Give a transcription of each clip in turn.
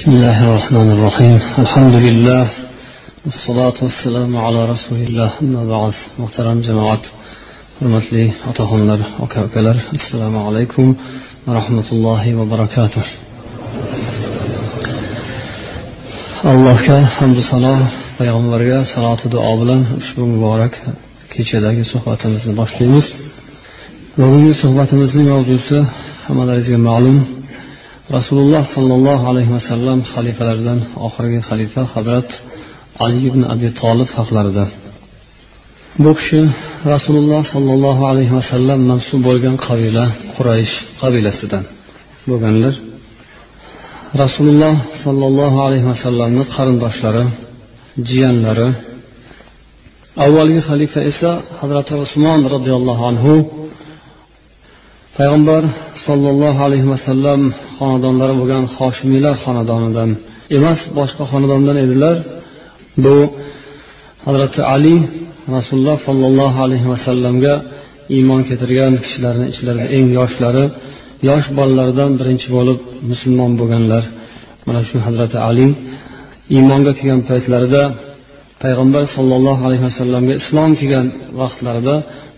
بسم الله الرحمن الرحيم. الحمد لله والصلاة والسلام على رسول الله. أما بعد محترم جماعة حرمتلي أتهنر وكاكلر السلام عليكم ورحمة الله وبركاته. الله كحمد صلاة پیغمبرگا صلات دعا بلن شبو مبارک کیچه داگی صحبت مزن باشتیمز بگونی صحبت مزنی موضوع سه همه معلوم rasululloh sollallohu alayhi vasallam xalifalaridan oxirgi xalifa hazrat ali ibn abi tolib haqlarida. Bu kishi rasululloh sollallohu alayhi vasallam mansub bo'lgan qabila quraysh qabilasidan bo'lganlar. Rasululloh sollallohu alayhi vasallamni qarindoshlari jiyanlari avvalgi xalifa esa hazrati usmon roziyallohu anhu. Payg'ambar sollallohu alayhi vasallam xonadonlari bo'lgan hoshimiylar xonadonidan. Emas boshqa xonadondan edilar. Bu hazrati ali rasululloh sollallohu alayhi vasallamga iymon keltirgan kishilarni ichlarida eng yoshlari yosh bolalardan birinchi bo'lib musulmon bo'lganlar. Mana shu hazrati ali iymonga kelgan paytlarida payg'ambar sollallohu alayhi vasallamga islom kelgan vaqtlarida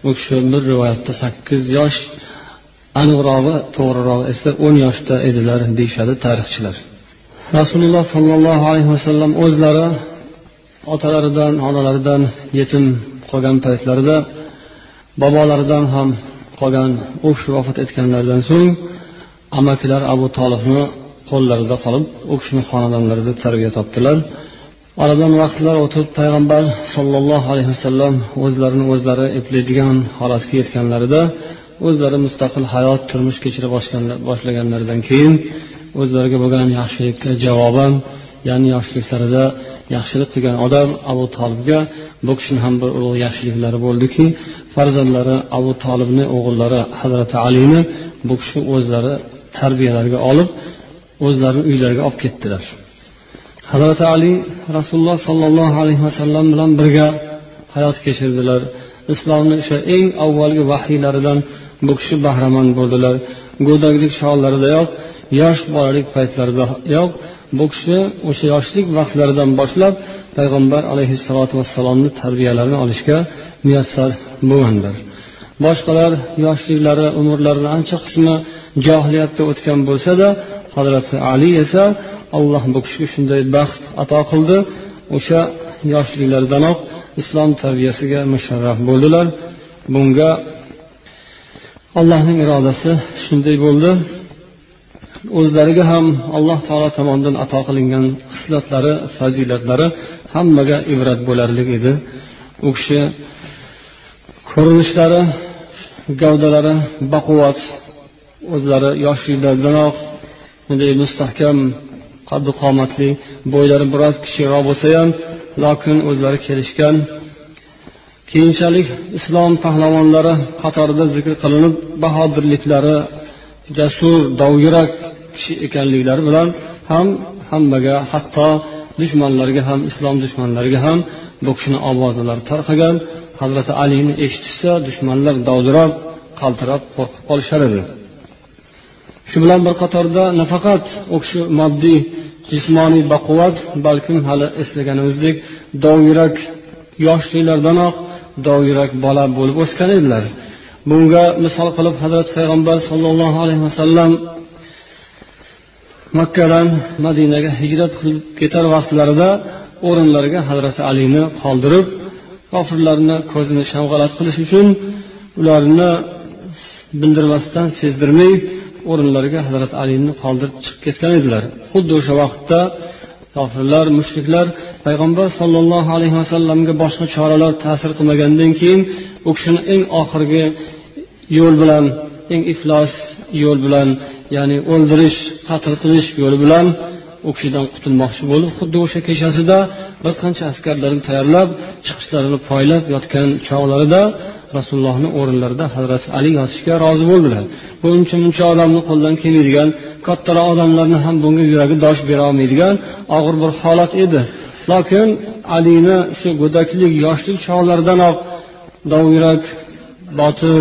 u kishi bir rivoyatda sakkiz yosh aniqrog'i to'g'rirog'i esa o'n yoshda edilar deyishadi tarixchilar. Rasululloh sollallohu alayhi vasallam o'zlari otalaridan onalaridan yetim qolgan paytlarida bobolaridan ham qolgan u kishi vafot etganlaridan so'ng amakilar abu tolibni qo'llarida qolib u kishini xonadonlarida tarbiya topdilar. Oradan vaqtlar o'tib payg'ambar sollallohu alayhi vasallam o'zlarini o'zlari eplaydigan holatga yetganlarida o'zlari mustaqil hayot turmush kechira boshlaganlaridan keyin o'zlariga bo'lgan yaxshilikka javoban ya'ni yoshliklarida yaxshilik qilgan odam abu tolibga bu kishini ham bir ulug' yaxshiliklari bo'ldiki. Farzandlari abu tolibni o'g'illari hazrati alini bu kishi o'zlari tarbiyalariga olib o'zlarini uylariga olib ketdilar. Hazrati ali rasululloh sollallohu alayhi vasallam bilan birga hayot kechirdilar. Islomni o'sha eng avvalgi vahiylaridan bu kishi bahramand bo'ldilar. Go'daklik chog'laridayoq yosh bolalik paytlaridayoq bu kishi o'sha yoshlik vaqtlaridan boshlab payg'ambar alayhissalotu vassalomni tarbiyalarini olishga muyassar bo'lganlar boshqalar yoshliklari umrlarini ancha qismi johiliyatda o'tgan bo'lsada hazrati ali esa alloh bu kishiga shunday baxt ato qildi. O'sha yoshliklaridanoq islom tarbiyasiga musharraf bo'ldilar. Bunga allohning irodasi shunday bo'ldi. O'zlariga ham alloh taolo tomonidan ato qilingan hislatlari fazilatlari hammaga ibrat bo'larlik edi. U kishi ko'rinishlari gavdalari baquvvat o'zlari yoshliklaridanoq bunday mustahkam qaddi qomatli bo'ylari biroz kichikroq bo'lsa ham lokin o'zlari kelishgan keyinchalik islom pahlavonlari qatorida zikr qilinib bahodirliklari jasur dovyurak kishi ekanliklari bilan ham hammaga hatto dushmanlarga ham islom dushmanlariga ham bu kishini ovozalari tarqagan hazrati alini eshitishsa dushmanlar dovdirab qaltirab qo'rqib qolishar edi. Shu bilan bir qatorda nafaqat u kishi moddiy jismoniy baquvvat balkim hali eslaganimizdek dovyurak yoshliklardanoq dovyurak bola bo'lib o'sgan edilar. Bunga misol qilib hazrati payg'ambar sollallohu alayhi vasallam makkadan madinaga hijrat qilib ketar vaqtlarida o'rinlariga hazrati alini qoldirib kofirlarni ko'zini shamg'alat qilish uchun ularni bildirmasdan sezdirmay o'rinlariga hazrati alini qoldirib chiqib ketgan edilar. Xuddi o'sha vaqtda kofirlar mushriklar payg'ambar sollallohu alayhi vasallamga boshqa choralar ta'sir qilmagandan keyin u kishini eng oxirgi yo'l bilan eng iflos yo'l bilan ya'ni o'ldirish qatl qilish yo'li bilan u kishidan qutulmoqchi bo'lib xuddi o'sha kechasida bir qancha askarlarni tayyorlab chiqishlarini poylab yotgan chog'larida rasulullohni o'rinlarida hazrati ali yotishga rozi bo'ldilar. Bu uncha muncha odamni qo'ldan kelmaydigan kattaroq odamlarni ham bunga yuragi dosh berolmaydigan og'ir bir holat edi. Lokin alini shu go'daklik yoshlik chog'laridanoq dovyurak botir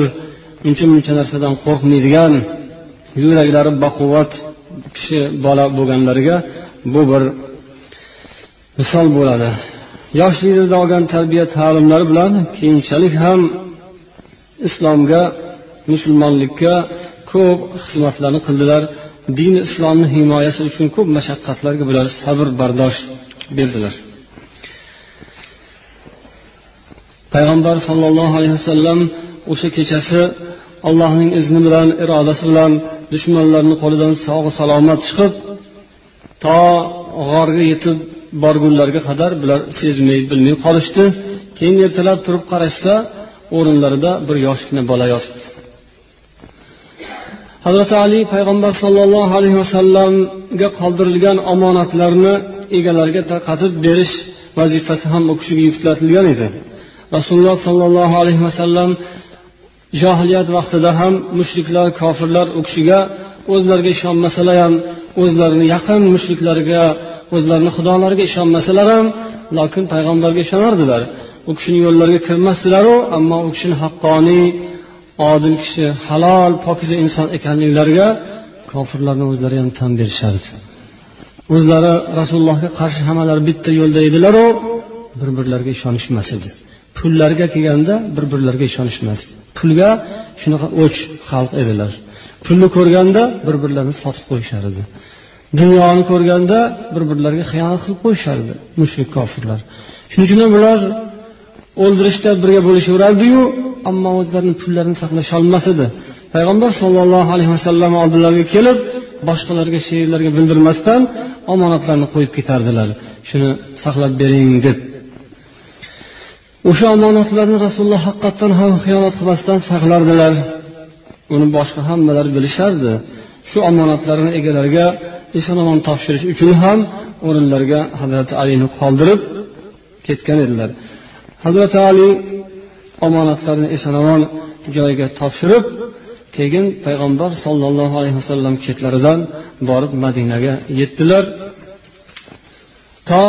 uncha muncha narsadan qo'rqmaydigan yuraklari baquvvat kishi bola bo'lganlariga bu bir misol bo'ladi. Yoshligida olgan tarbiya ta'limlari bilan keyinchalik ham islomga musulmonlikka ko'p xizmatlarni qildilar. Dini islomni himoyasi uchun ko'p mashaqqatlarga bular sabr bardosh berdilar. Payg'ambar sollallohu alayhi vasallam o'sha kechasi allohning izni bilan irodasi bilan dushmanlarni qo'lidan sog' salomat chiqib to g'orga yetib borgunlarga qadar bular sezmay bilmay qolishdi. Keyin ertalab turib qarashsa o'rinlarida bir yoshgina bola yotibdi hazrati ali payg'ambar sollallohu alayhi vasallamga qoldirilgan omonatlarni egalariga tarqatib berish vazifasi ham u kishiga yuklatilgan edi. Rasululloh sollallohu alayhi vasallam johiliyat vaqtida ham mushriklar kofirlar u kishiga o'zlariga ishonmasalar ham o'zlarini yaqin mushriklariga o'zlarini xudolariga ishonmasalar ham lokin payg'ambarga ishonardilar. U kishini yo'llariga kirmasdilaru ammo u kishini haqqoniy odil kishi halol pokiza inson ekanliklariga kofirlarni o'zlari ham tan berishardi. O'zlari rasulullohga qarshi hammalari bitta yo'lda edilaru bir birlariga ishonishmas edi. Pullarga kelganda bir birlariga ishonishmasdi pulga shunaqa o'ch xalq edilar. Pulni ko'rganda bir birlarini sotib qo'yishar edi. Dunyoni ko'rganda bir birlariga xiyonat qilib qo'yishardi mushrik kofirlar. Shuning uchun ham ular o'ldirishda birga bo'lishaverardiyu ammo o'zlarini pullarini saqlasholmas edi payg'ambar sollallohu alayhi vasallam oldilariga kelib boshqalarga she'rlarga bildirmasdan omonatlarni qo'yib ketardilar. Shuni saqlab bering deb. O'sha omonatlarni rasululloh haqiqatdan ham xiyonat qilmasdan saqlardilar. Uni boshqa hammalari bilishardi. Shu omonatlarni egalariga eson omon topshirish uchun ham o'rinlariga hazrati alini qoldirib ketgan edilar. Hazrati ali omonatlarni eson omon joyiga topshirib keyin payg'ambar sollallohu alayhi vasallam ketlaridan borib madinaga yetdilar. To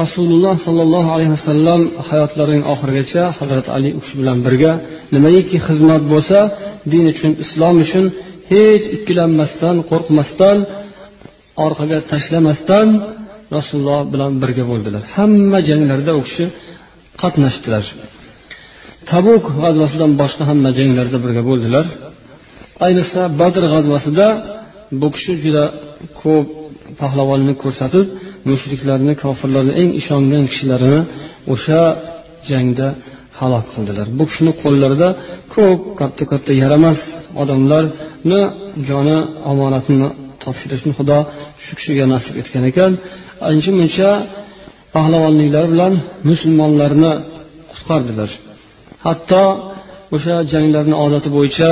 rasululloh sollallohu alayhi vasallam hayotlarining oxirigacha hazrati ali u kishi bilan birga nimaiki xizmat bo'lsa din uchun islom uchun hech ikkilanmasdan qo'rqmasdan orqaga tashlamasdan rasululloh bilan birga bo'ldilar. Hamma janglarda u kishi qatnashdilar. Tabuk g'azvasidan boshqa hamma janglarda birga bo'ldilar. Ayniqsa badr g'azvasida bu kishi juda ko'p pahlavonlik ko'rsatib mushriklarni kofirlarni eng ishongan kishilarini o'sha jangda halok qildilar. Bu kishini qo'llarida ko'p katta katta yaramas odamlarni joni omonatini topshirishni xudo shu kishiga nasib etgan ekan. Ancha muncha pahlavonliklari bilan musulmonlarni qutqardilar. Hatto o'sha janglarni odati bo'yicha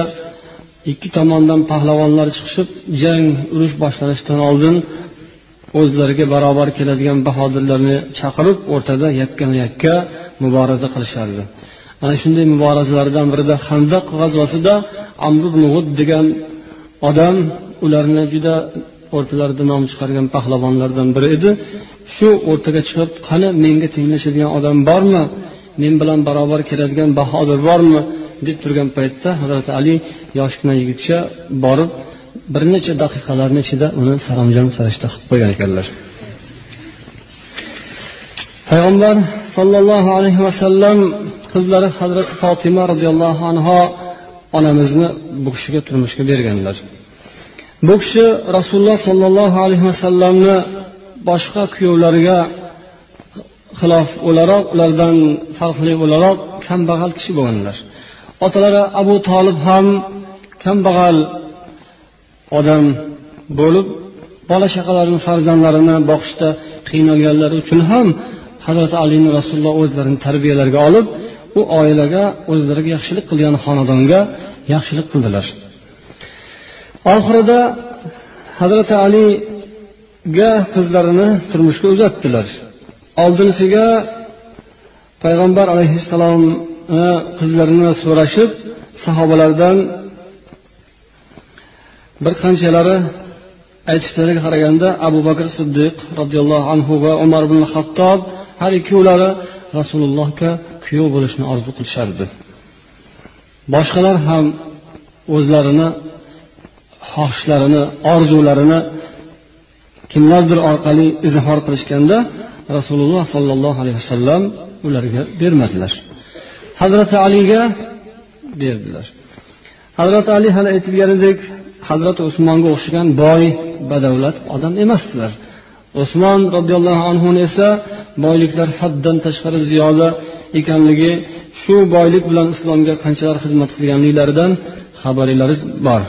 ikki tomondan pahlavonlar chiqishib jang urush boshlanishidan oldin o'zlariga barobar keladigan bahodirlarni chaqirib o'rtada yakkama yakka muboraza qilishardi. Ana shunday muborazalardan birida handaq g'azvasida amr ibn g'ud degan odam ularni juda o'rtalarida nom chiqargan pahlavonlardan biri edi. Shu o'rtaga chiqib qani menga tenglashadigan odam bormi? Men bilan barobar keladigan bahodir bormi? deb turgan paytda hazrati ali yoshgina yigitcha borib bir necha daqiqalarni ichida uni saromjon sarishta qilib qo'ygan ekanlar. Payg'ambar sollallohu alayhi vasallam qizlari hazrati fotima roziyallohu anho onamizni bu kishiga turmushga berganlar. Bu kishi rasululloh sollallohu alayhi vasallamni boshqa kuyovlariga xilof o'laroq ulardan farqli o'laroq kambag'al kishi bo'lganlar. Otalari abu tolib ham kambag'al odam bo'lib bola chaqalarini farzandlarini boqishda qiynalganlari uchun ham hazrati alini rasululloh o'zlarini tarbiyalariga olib u oilaga o'zlariga yaxshilik qilgan xonadonga yaxshilik qildilar. Oxirida hazrati aliga qizlarini turmushga uzatdilar. Oldinisiga payg'ambar alayhissalomni qizlarini so'rashib sahobalardan bir qanchalari aytishlariga qaraganda abu bakr siddiq roziyallohu anhu va umar ibn hattob har ikkovlari rasulullohga kuyov bo'lishni orzu qilishardi. Boshqalar ham o'zlarini xohishlarini orzularini kimlardir orqali izhor qilishganda rasululloh sollallohu alayhi vasallam ularga bermadilar. Hazrati aliga berdilar. Hazrati ali hali aytilganidek hazrati usmonga o'xshagan boy badavlat odam emasdilar. Usmon roziyallohu anhuni esa boyliklar haddan tashqari ziyoda ekanligi shu boylik bilan islomga qanchalar xizmat qilganliklaridan xabaringiz bor.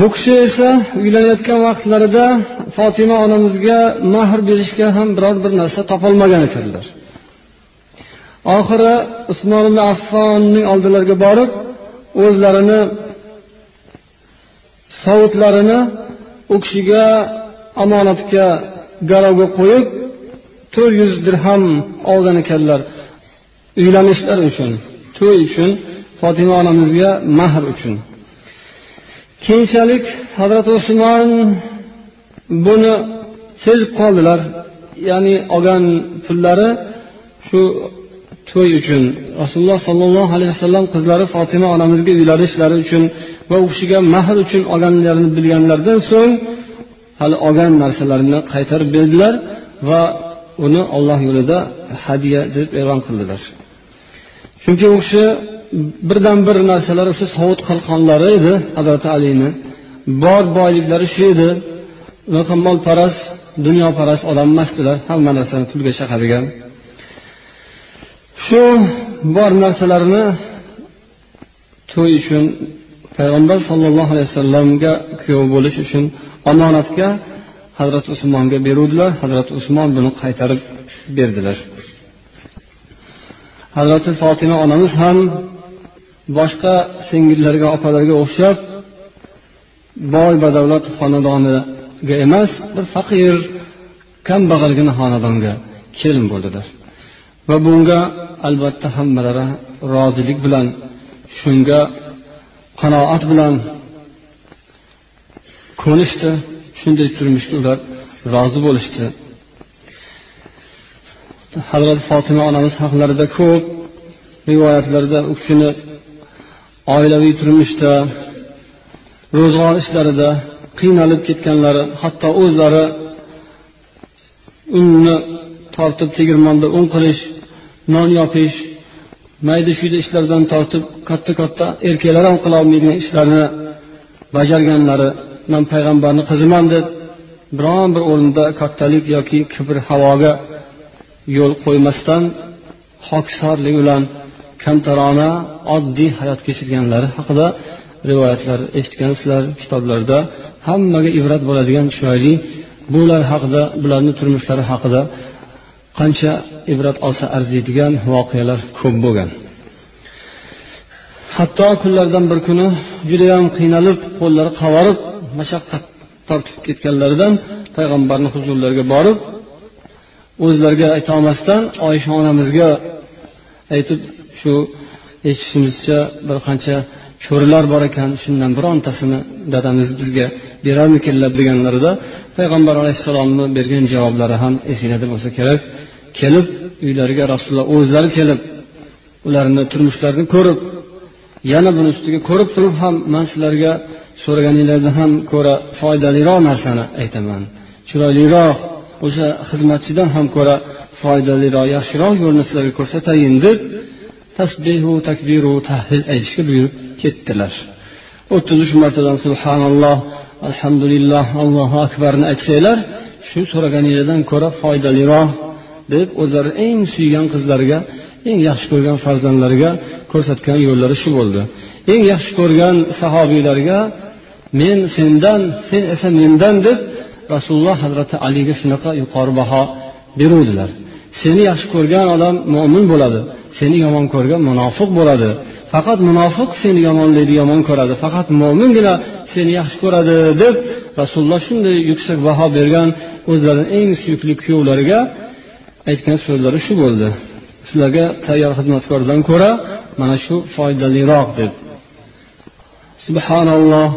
Bu kishi esa uylanayotgan vaqtlarida fotima onamizga mahr berishga ham biror bir narsa topolmagan ekanlar. Oxiri usmon ibn affonning oldilariga borib o'zlarini sovutlarini u kishiga omonatga garovga qo'yib to'rt yuz dirham olgan ekanlar. Uylanishlar uchun to'y uchun fotima onamizga mahr uchun. Keyinchalik hazrati usmon buni sezib qoldilar. Ya'ni olgan pullari shu to'y uchun. Rasululloh sollallohu alayhi vasallam qizlari fotima onamizga uylanishlari uchun va u kishiga mahr uchun olganlarini bilganlaridan so'ng hali olgan narsalarini qaytarib berdilar va uni olloh yo'lida hadya deb e'lon qildilar. Chunki u kishi birdan bir narsalar o'sha sovut qalqonlari edi hazrati alini. Bor boyliklari shu edi. Unaqa molparast dunyoparast odam emasdilar hamma narsani pulga chaqadigan. Shu bor narsalarini to'y uchun payg'ambar sollallohu alayhi vasallamga kuyov bo'lish uchun omonatga hazrati usmonga beruvdilar. Hazrati usmon buni qaytarib berdilar. Hazrati fotima onamiz ham boshqa singillarga opalarga o'xshab boy badavlat xonadoniga emas bir faqir kambag'algina xonadonga kelin bo'ldilar. Va bunga albatta hammalari rozilik bilan shunga qanoat bilan ko'nishdi. Shunday turmushga ular rozi bo'lishdi. Hazrati fotima onamiz haqlarida ko'p rivoyatlarda u kishini oilaviy turmushda ro'zg'or ishlarida qiynalib ketganlari hatto o'zlari unni tortib tegirmonda un qilish non yopish mayda chuyda ishlardan tortib katta katta erkaklar ham qilolmaydigan ishlarni bajarganlari man payg'ambarni qiziman deb biron bir o'rinda kattalik yoki kibr havoga yo'l qo'ymasdan hokisorlik bilan kamtarona oddiy hayot kechirganlari haqida rivoyatlar eshitgansizlar kitoblarda hammaga ibrat bo'ladigan chiroyli bular haqida bularni turmushlari haqida qancha ibrat olsa arziydigan voqealar ko'p bo'lgan. Hatto kunlardan bir kuni judayam qiynalib qo'llari qavarib mashaqqat tortib ketganlaridan payg'ambarni huzurlariga borib o'zlariga aytolmasdan oysha onamizga aytib shu eshitishimizcha bir qancha cho'rilar bor ekan shundan birontasini dadamiz bizga berarmikinlar deganlarida payg'ambar alayhissalomni bergan javoblari ham esinglarda bo'lsa kerak. Kelib uylariga rasululloh o'zlari kelib ularni turmushlarini ko'rib yana buni ustiga ko'rib turib ham man sizlarga so'raganinglardan ham ko'ra foydaliroq narsani aytaman. Chiroyliroq o'sha xizmatchidan ham ko'ra foydaliroq yaxshiroq yo'lni sizlarga ko'rsatayin deb tasbihu takbiru tahlil aytishga buyurib ketdilar. O'ttiz uch martadan subhanalloh alhamdulillah allohu akbarni aytsanglar shu so'raganinglardan ko'ra foydaliroq deb o'zlari eng suygan qizlariga eng yaxshi ko'rgan farzandlariga ko'rsatgan yo'llari shu bo'ldi. Eng yaxshi ko'rgan sahobiylarga men sendan sen esa mendan deb rasululloh hazrati aliga shunaqa yuqori baho beruvdilar. Seni yaxshi ko'rgan odam mo'min bo'ladi seni yomon ko'rgan munofiq bo'ladi. Faqat munofiq seni yomonlaydi yomon ko'radi. Faqat mo'mingina seni yaxshi ko'radi deb rasululloh shunday yuksak baho bergan o'zlarini eng suyukli kuyovlariga aytgan so'zlari shu bo'ldi. Sizlarga tayyor xizmatkordan ko'ra mana shu foydaliroq deb. Subhanalloh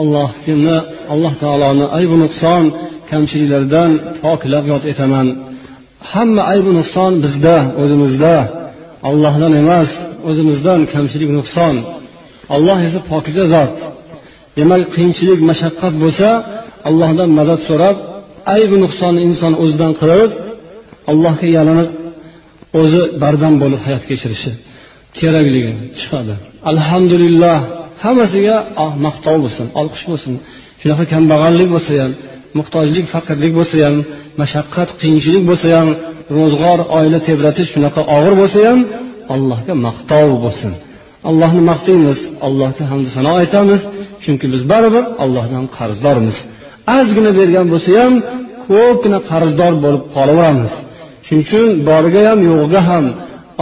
allohni alloh taoloni aybi nuqson kamchiliklardan poklab yod etaman. Hamma aybi nuqson bizda o'zimizda. Ollohdan emas o'zimizdan kamchilik nuqson. Olloh esa pokiza zot. Demak qiyinchilik mashaqqat bo'lsa allohdan madad so'rab aybi nuqsonni inson o'zidan qilib allohga yalinib o'zi bardam bo'lib hayot kechirishi kerakligi chiqadi. Alhamdulillah hammasiga ah, maqtov bo'lsin olqish bo'lsin. Shunaqa kambag'allik bo'lsa ham muhtojlik faqirlik bo'lsa ham mashaqqat qiyinchilik bo'lsa ham ro'zg'or oila tebratish shunaqa og'ir bo'lsa ham allohga maqtov bo'lsin. Allohni maqtaymiz allohga hamdu sano aytamiz chunki biz baribir allohdan qarzdormiz. Ozgina bergan bo'lsa ham ko'pgina qarzdor bo'lib qolaveramiz. Shuning uchun boriga ham yo'g'iga ham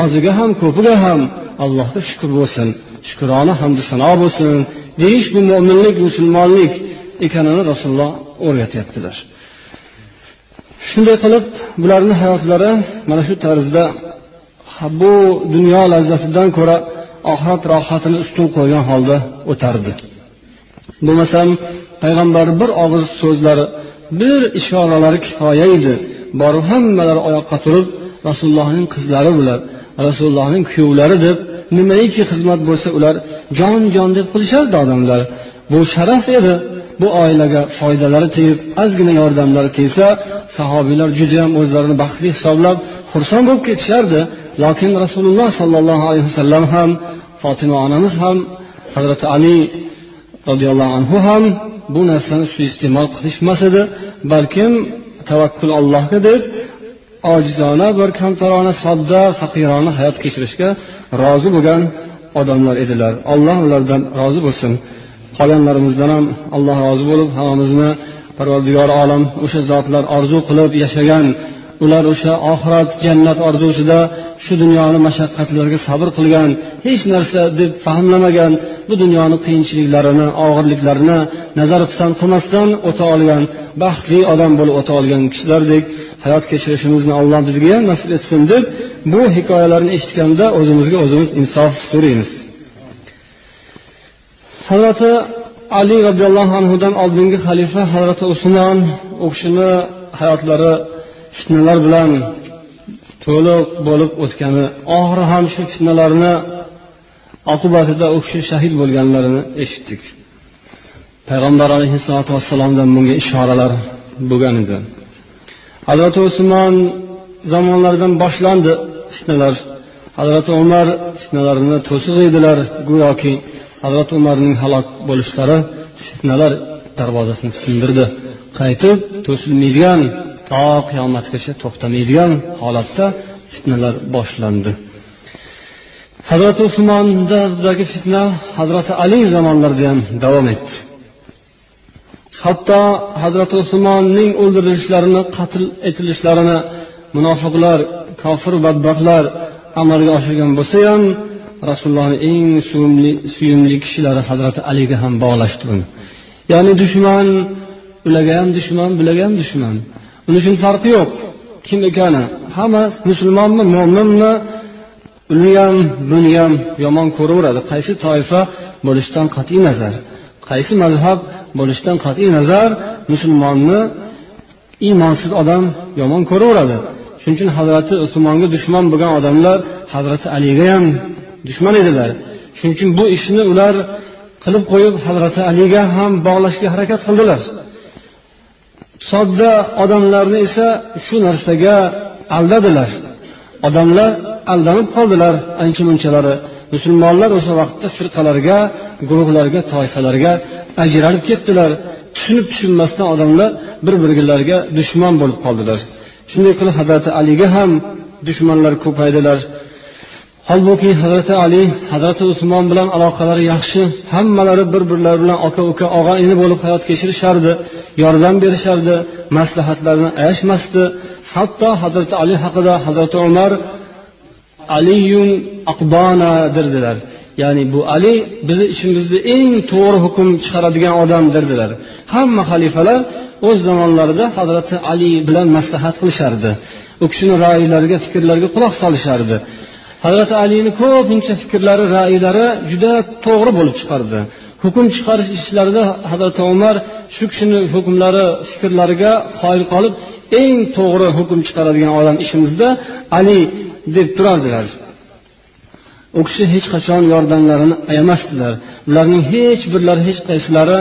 oziga ham ko'piga ham allohga shukur bo'lsin. Shukrona hamdu sano bo'lsin. Deyish bu mo'minlik musulmonlik ekanini rasululloh o'rgatyaptilar. Shunday qilib bularni hayotlari mana shu tarzda bu dunyo lazzatidan ko'ra oxirat rohatini ustun qo'ygan holda o'tardi. Bo'lmasam payg'ambar bir og'iz so'zlari bir ishoralari kifoya edi. Borib hammalari oyoqqa turib rasulullohning qizlari bular rasulullohning kuyovlari deb nimaiki xizmat bo'lsa ular jon jon deb qilishardi odamlar. Bu sharaf edi. Bu oilaga foydalari tegib ozgina yordamlari tegsa sahobiylar judayam o'zlarini baxtli hisoblab xursand bo'lib ketishardi. Lokin rasululloh sollallohu alayhi vasallam ham fotima onamiz ham hazrati ali roziyallohu anhu ham bu narsani suiiste'mol qilishmas edi. Balkim tavakkul allohga deb ojizona bir kamtarona sodda faqirona hayot kechirishga rozi bo'lgan odamlar edilar. Alloh ulardan rozi bo'lsin. Qolganlarimizdan ham alloh rozi bo'lib hammamizni parvardigor olam o'sha zotlar orzu qilib yashagan ular o'sha oxirat jannat orzusida shu dunyoni mashaqqatlariga sabr qilgan hech narsa deb fahmlamagan bu dunyoni qiyinchiliklarini og'irliklarini nazar pisand qilmasdan o'ta olgan baxtli odam bo'lib o'ta olgan kishilardek hayot kechirishimizni alloh bizga ham nasib etsin deb bu hikoyalarni eshitganda o'zimizga o'zimiz insof so'raymiz hazrati ali roziyallohu anhudan oldingi xalifa hazrati usmon u kishini hayotlari fitnalar bilan to'liq bo'lib o'tgani oxiri ham shu fitnalarni oqibatida u kishi shahid bo'lganlarini eshitdik. Payg'ambar alayhissalotu vassalomdan bunga ishoralar bo'lgan edi. Hazrati usmon zamonlaridan boshlandi fitnalar. Hazrati umar fitnalarini to'siq edilar go'yoki hazrati umarning halok bo'lishlari fitnalar darvozasini sindirdi. Qaytib to'silmaydigan to qiyomatgacha to'xtamaydigan holatda fitnalar boshlandi. Hazrati usmondagi fitna hazrati ali zamonlarida ham davom etdi. Hatto hazrati usmonning o'ldirilishlarini qatl etilishlarini munofiqlar kofir badbaxtlar amalga oshirgan bo'lsa ham rasulullohni eng suyumli suyumli kishilari hazrati aliga ham bog'lashdi uni. Ya'ni dushman ularga ham dushman bularga ham dushman. Uning uchun farqi yo'q. Kim ekani? Hamma musulmonmi mo'minmi? Uni ham buni ham yomon ko'raveradi. Qaysi toifa bo'lishidan qat'iy nazar qaysi mazhab bo'lishidan qat'iy nazar musulmonni iymonsiz odam yomon ko'raveradi. Shuning uchun hazrati usmonga dushman bo'lgan odamlar hazrati aliga ham dushman edilar. Shuning uchun bu ishni ular qilib qo'yib hazrati aliga ham bog'lashga harakat qildilar. Sodda odamlarni esa shu narsaga aldadilar. Odamlar aldanib qoldilar ancha munchalari musulmonlar o'sha vaqtda firqalarga guruhlarga toifalarga ajralib ketdilar. Tushunib tushunmasdan odamlar bir birlariga dushman bo'lib qoldilar. Shunday qilib hazrati aliga ham dushmanlar ko'paydilar. Holbuki hazrati ali hazrati usmon bilan aloqalari yaxshi hammalari bir birlari bilan aka uka og'a ini bo'lib hayot kechirishardi yordam berishardi maslahatlarni ayashmasdi. Hatto hazrati ali haqida hazrati umar aliyun aqdona derdilar. Ya'ni bu ali bizni ichimizda eng to'g'ri hukm chiqaradigan odam derdilar. Hamma xalifalar o'z zamonlarida hazrati ali bilan maslahat qilishardi. U kishini ra'ylariga fikrlariga quloq solishardi. Hazrati alini ko'pincha fikrlari ra'ylari juda to'g'ri bo'lib chiqardi. Hukm chiqarish ishlarida hazrati umar shu kishini hukmlari fikrlariga qoyil qolib eng to'g'ri hukm chiqaradigan odam ishimizda ali deb turardilar. U kishi hech qachon yordamlarini ayamasdilar. Ularning hech birlari hech qaysilari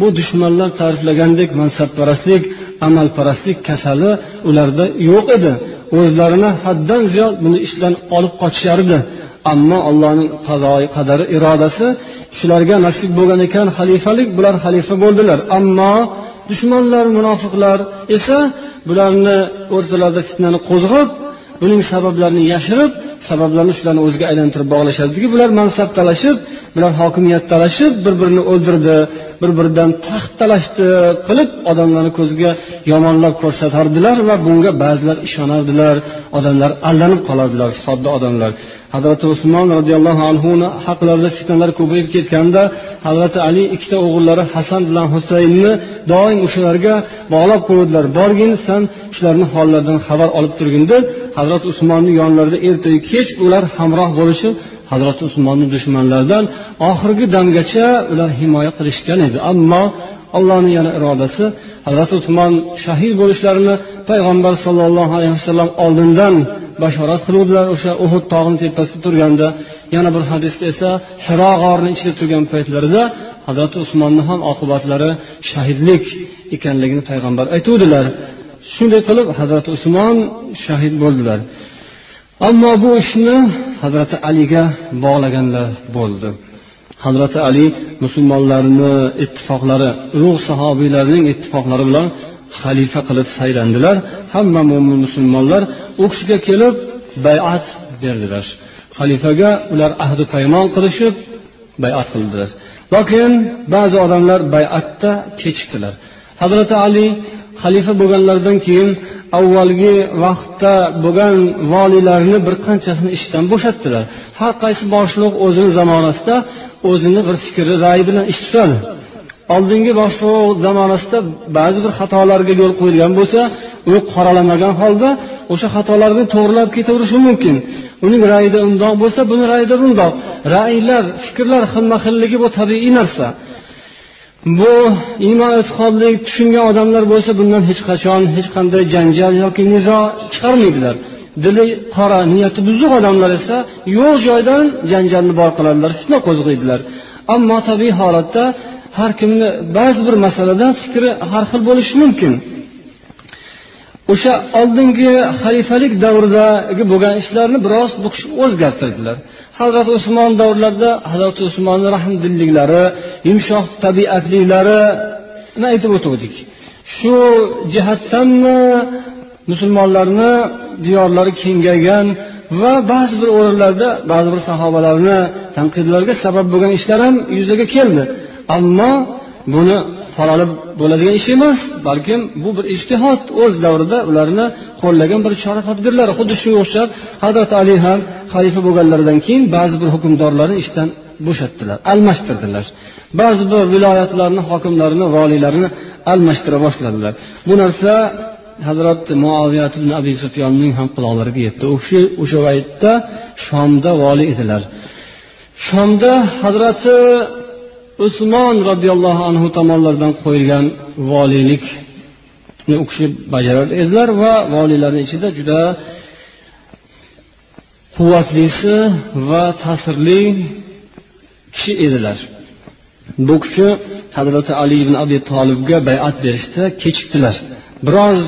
bu dushmanlar ta'riflagandek mansabparastlik amalparastlik kasali ularda yo'q edi. O'zlarini haddan ziyod buni ishdan olib qochishardi ammo allohning qazoi qadari irodasi shularga nasib bo'lgan ekan xalifalik bular xalifa bo'ldilar. Ammo dushmanlar munofiqlar esa bularni o'rtalarida fitnani qo'zg'ab buning sabablarini yashirib sabablarni shularni o'ziga aylantirib bog'lashadiki bular mansab talashib bular hokimiyat talashib bir birini o'ldirdi. Bir biridan taxt talashdi qilib odamlarni ko'ziga yomonlab ko'rsatardilar va bunga ba'zilar ishonardilar. Odamlar aldanib qolardilar sodda odamlar. Hazrati usmon roziyallohu anhuni haqlarida fitnalar ko'payib ketganda hazrati ali ikkita o'g'illari hasan bilan husaynni doim o'shalarga bog'lab qo'yuvdilar borgin san shularni hollaridan xabar olib turgin deb hazrati usmonni yonlarida ertayu kech ular hamroh bo'lishib hazrati usmonni dushmanlaridan oxirgi damgacha ular himoya qilishgan edi. Ammo allohni yana irodasi hazrati usmon shahid bo'lishlarini payg'ambar sollallohu alayhi vasallam oldindan bashorat qiluvdilar. O'sha uhud tog'ini tepasida turganda yana bir hadisda esa hiro g'orini ichida turgan paytlarida hazrati usmonni ham oqibatlari shahidlik ekanligini payg'ambar aytuvdilar. Shunday qilib hazrati usmon shahid bo'ldilar. Ammo bu ishni hazrati aliga bog'laganlar bo'ldi. Hazrati ali musulmonlarni ittifoqlari ulug' sahobiylarning ittifoqlari bilan xalifa qilib saylandilar. Hamma mo'min musulmonlar u kishiga kelib bayat berdilar. Xalifaga ular ahdi paymon qilishib bayat qildilar. Lokin ba'zi odamlar bayatda kechikdilar. Hazrati ali xalifa bo'lganlaridan keyin avvalgi vaqtda bo'lgan voliylarni bir qanchasini ishdan bo'shatdilar. Har qaysi boshliq o'zini zamonasida o'zini bir fikri ra'yi bilan ish tutadi. Oldingi boshliq zamonasida ba'zi bir xatolarga yo'l qo'yilgan bo'lsa u qoralamagan holda o'sha xatolarni to'g'rilab ketaverishi mumkin. Uning ra'yida undoq bo'lsa buni ra'yida bundoq. Ra'ylar fikrlar xilma xilligi bu tabiiy narsa. Bu iymon e'tiqodli tushungan odamlar bo'lsa bundan hech qachon hech qanday janjal yoki nizo chiqarmaydilar. Dili qora niyati buzuq odamlar esa yo'q joydan janjalni bor qiladilar fitna qo'zg'aydilar ammo tabiiy holatda har kimni ba'zi bir masalada fikri har xil bo'lishi mumkin. O'sha oldingi xalifalik davridagi bo'lgan ishlarni biroz bu kishi o'zgartirdilar. Hazrati usmon davrlarida hazrati usmonni rahmdilliklari yumshoq tabiatliklarini aytib o'tuvdik shu jihatdanmi musulmonlarni diyorlari kengaygan va ba'zi bir o'rinlarda ba'zi bir sahobalarni tanqidlarga sabab bo'lgan ishlar ham yuzaga keldi. Ammo buni qoralib bo'ladigan ish emas balkim bu bir ishtihod o'z davrida ularni qo'llagan bir chora tadbirlari. Xuddi shunga o'xshab hazrati ali ham xalifa bo'lganlaridan keyin ba'zi bir hukmdorlarni ishdan bo'shatdilar almashtirdilar. Ba'zi bir viloyatlarni hokimlarini voliylarini almashtira boshladilar. Bu narsa hazrat muoviyat ibn abi sufyonning ham quloqlariga yetdi. U kishi o'sha paytda shomda voliy edilar. Shomda hazrati usmon roziyallohu anhu tomonlaridan qo'yilgan voliylikni u kishi bajarar edilar va voliylarni ichida juda quvvatlisi va ta'sirli kishi edilar. Bu kishi hazrati ali ibn abi tolibga bayat berishda kechikdilar. Biroz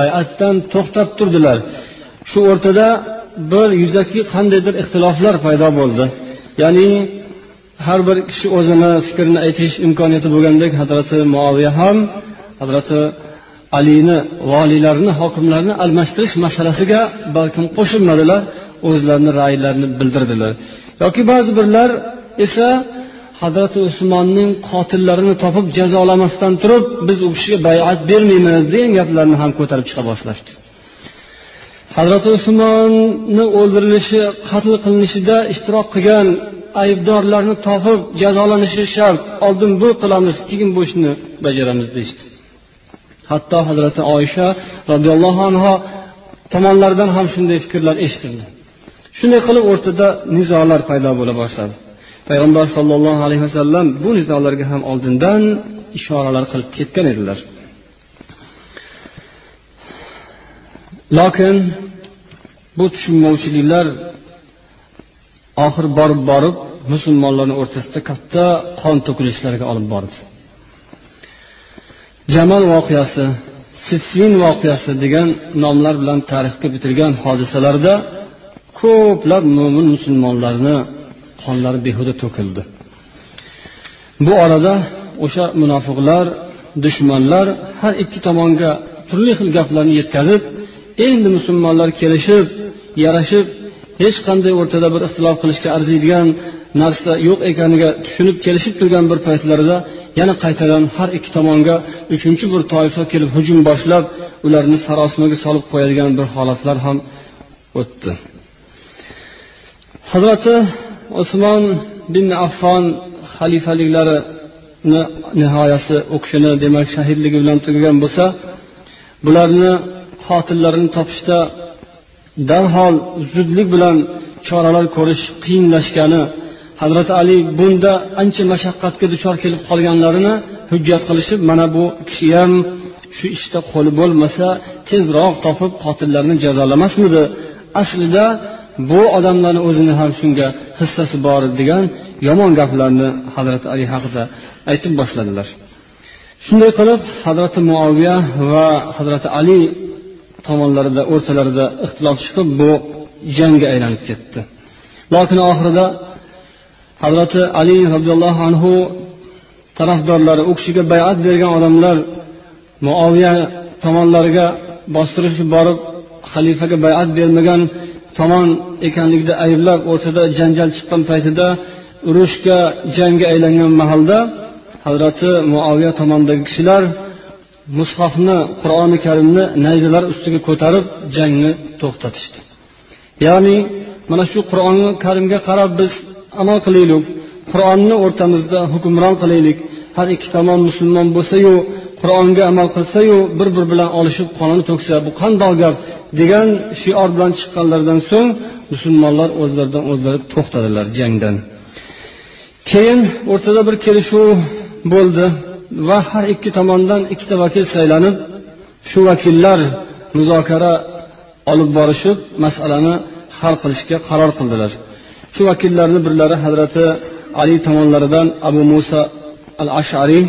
bayatdan to'xtab turdilar. Shu o'rtada bir yuzaki qandaydir ixtiloflar paydo bo'ldi. Ya'ni har bir kishi o'zini fikrini aytish imkoniyati bo'lgandek hazrati muoviya ham hazrati alini voliylarni hokimlarni almashtirish masalasiga balkim qo'shilmadilar o'zlarini ra'ylarini bildirdilar. Yoki ba'zi birlar esa hazrati usmonning qotillarini topib jazolamasdan turib biz u kishiga bayat bermaymiz degan gaplarni ham ko'tarib chiqa boshlashdi. Hazrati usmonni o'ldirilishi qatl qilinishida ishtirok qilgan aybdorlarni topib jazolanishi shart. Oldin bu qilamiz keyin bu ishni bajaramiz deyishdi. Hatto hazrati oysha roziyallohu anho tomonlaridan ham shunday fikrlar eshitildi. Shunday qilib o'rtada nizolar paydo bo'la boshladi. Payg'ambar sollallohu alayhi vasallam bu nizolarga ham oldindan ishoralar qilib ketgan edilar. Lokin bu tushunmovchiliklar oxir borib borib musulmonlarni o'rtasida katta qon to'kilishlarga olib bordi. Jamal voqeasi siffin voqeasi degan nomlar bilan tarixga bitilgan hodisalarda ko'plab mo'min musulmonlarni qonlari behuda to'kildi. Bu orada o'sha munofiqlar dushmanlar har ikki tomonga turli xil gaplarni yetkazib endi musulmonlar kelishib yarashib hech qanday o'rtada bir ixtilof qilishga arziydigan narsa yo'q ekaniga tushunib kelishib turgan bir paytlarida yana qaytadan har ikki tomonga uchinchi bir toifa kelib hujum boshlab ularni sarosimaga solib qo'yadigan bir holatlar ham o'tdi. Hazrati usmon bin affon xalifaliklarini nihoyasi u kishini demak shahidligi bilan tugagan bo'lsa bularni qotillarini topishda darhol zudlik bilan choralar ko'rish qiyinlashgani hazrati ali bunda ancha mashaqqatga duchor kelib qolganlarini hujjat qilishib mana bu kishi ham shu ishda qo'li bo'lmasa tezroq topib qotillarni jazolamasmidi aslida bu odamlarni o'zini ham shunga hissasi bor degan yomon gaplarni hazrati ali haqida aytib boshladilar. Shunday qilib hazrati muaviya va hazrati ali tomonlarida o'rtalarida ixtilof chiqib bu jangga aylanib ketdi. Lokin oxirida hazrati ali roziyallohu anhu tarafdorlari u kishiga bayat bergan odamlar muoviya tomonlariga bostirishib borib xalifaga bayat bermagan tomon ekanligida ayblab o'rtada janjal chiqqan paytida urushga jangga aylangan mahalda hazrati muoviya tomonidagi kishilar mushofni qur'oni karimni nayzalar ustiga ko'tarib jangni to'xtatishdi. Ya'ni mana shu qur'oni karimga qarab biz amal qilaylik qur'onni o'rtamizda hukmron qilaylik. Har ikki tomon musulmon bo'lsayu qur'onga amal qilsayu bir biri bilan olishib qonini to'ksa bu qandoq gap? degan shior bilan chiqqanlaridan so'ng musulmonlar o'zlaridan o'zlari to'xtadilar jangdan. Keyin o'rtada bir kelishuv bo'ldi va har ikki tomondan ikkita vakil saylanib shu vakillar muzokara olib borishib masalani hal qilishga qaror qildilar. Shu vakillarni birlari hazrati ali tomonlaridan abu muso al ashariy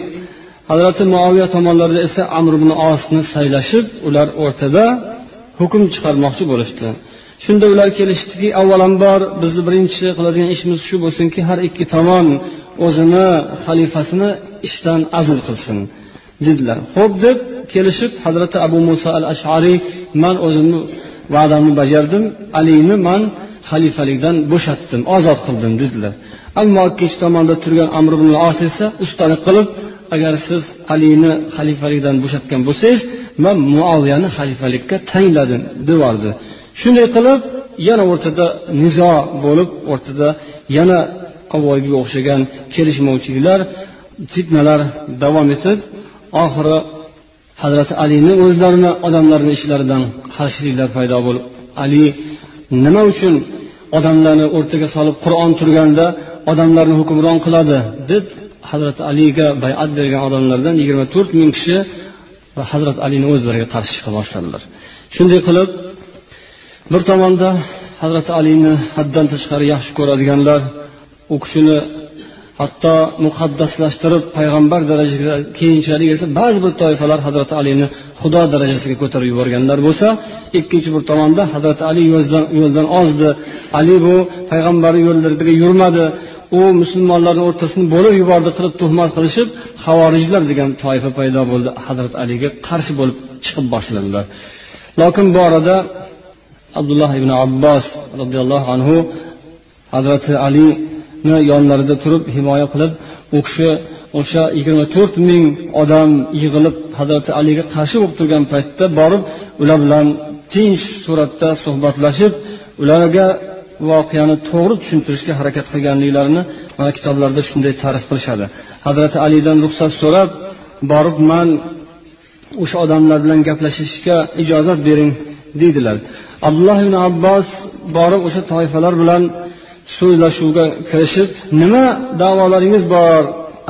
hazrati muaviya tomonlarida esa amr ibn osni saylashib ular o'rtada hukm chiqarmoqchi bo'lishdi shunda ular kelishdiki avvalambor bizni birinchi qiladigan ishimiz shu bo'lsinki har ikki tomon o'zini xalifasini ishdan azl qilsin dedilar. Ho'p deb kelishib hazrati abu muso al ashariy man o'zimni va'damni bajardim alini man xalifalikdan bo'shatdim ozod qildim dedilar. Ammo ikkinchi tomonda turgan amr ibn os esa ustalik qilib agar siz alini xalifalikdan bo'shatgan bo'lsangiz man muoviyani xalifalikka tayinladim deyordi shunday qilib yana o'rtada nizo bo'lib o'rtada yana avvalgiga o'xshagan kelishmovchiliklar fitnalar davom etib oxiri hazrati alini o'zlarini odamlarni ishlaridan qarshiliklar paydo bo'lib ali nima uchun odamlarni o'rtaga solib qur'on turganda odamlarni hukmron qiladi deb hazrati aliga bayat bergan odamlardan yigirma to'rt ming kishi va hazrati alini o'zlariga qarshi chiqa boshladilar. Shunday qilib bir tomonda hazrati alini haddan tashqari yaxshi ko'radiganlar u kishini hatto muqaddaslashtirib payg'ambar darajasiga keyinchalik esa ba'zi bir toifalar hazrati alini xudo darajasiga ko'tarib yuborganlar bo'lsa ikkinchi bir tomonda hazrati ali yo'ldan ozdi. Ali bu payg'ambarni yo'llarida yurmadi. U musulmonlarni o'rtasini bo'lib yubordi qilib tuhmat qilishib havorijlar degan toifa paydo bo'ldi. Hazrati aliga qarshi bo'lib chiqib boshladilar. Lokin bu orada abdulloh ibn abbos roziyallohu anhu hazrati ali yonlarida turib himoya qilib u kishi o'sha yigirma to'rt ming odam yig'ilib hazrati aliga qarshi bo'lib turgan paytda borib ular bilan tinch suratda suhbatlashib ularga voqeani to'g'ri tushuntirishga harakat qilganliklarini mana kitoblarda shunday ta'rif qilishadi. Hazrati alidan ruxsat so'rab borib man o'sha odamlar bilan gaplashishga ijozat bering deydilar. Abdulloh ibn abbos borib o'sha toifalar bilan so'zlashuvga kirishib nima davolaringiz bor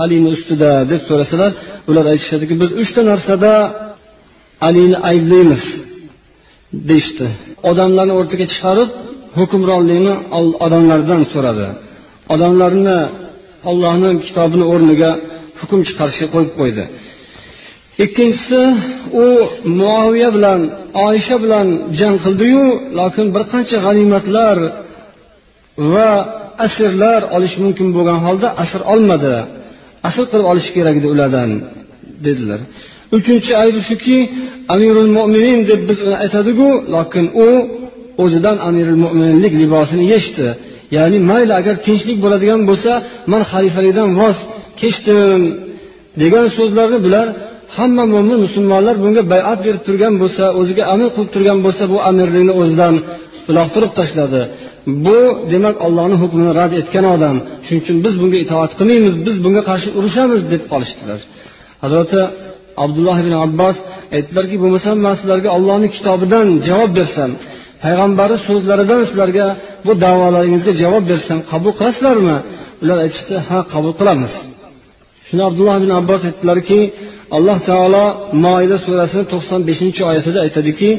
alini ustida? deb so'rasalar ular aytishadiki biz uchta narsada alini ayblaymiz deyishdi. Odamlarni o'rtaga chiqarib hukmronlikni odamlardan so'radi. Odamlarni ollohni kitobini o'rniga hukm chiqarishga qo'yib qo'ydi. Ikkinchisi u muaviya bilan oysha bilan jang qildiyu lokin bir qancha g'animatlar va asrlar olish mumkin bo'lgan holda asr olmadi. Asr qilib olish kerak edi ulardan dedilar. Uchinchi aybi shuki amirul mo'minin deb biz uni aytadiku lokin u o'zidan amirul mo'minlik libosini yechdi. Ya'ni mayli agar tinchlik bo'ladigan bo'lsa man xalifalikdan voz kechdim degan so'zlarni bular hamma mo'min musulmonlar bunga bayat berib turgan bo'lsa o'ziga amir qilib turgan bo'lsa bu amirlikni o'zidan uloqtirib tashladi. bu demak ollohni hukmini rad etgan odam. Shuning uchun biz bunga itoat qilmaymiz biz bunga qarshi urushamiz deb qolishdilar. Hazrati abdulloh ibn abbos aytdilarki bo'lmasam man sizlarga ollohni kitobidan javob bersam payg'ambari so'zlaridan sizlarga bu davolaringizga javob bersam qabul qilasizlarmi? Ular aytishdi ha qabul qilamiz. Shunda abdulloh ibn abbos aytdilarki alloh taolo moida surasini to'qson beshinchi oyatida aytadiki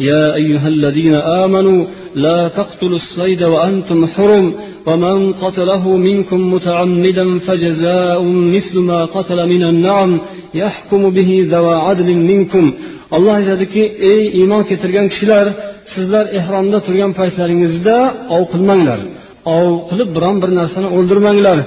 يا أيها الذين آمنوا لا تقتلوا الصيد وأنتم حرم ومن قتله منكم متعمدا فجزاء مثل ما قتل من النعم يحكم به ذوى عدل منكم. alloh aytadiki ey iymon keltirgan kishilar sizlar ehromda turgan paytlaringizda ov qilmanglar. Ov qilib biron bir narsani o'ldirmanglar.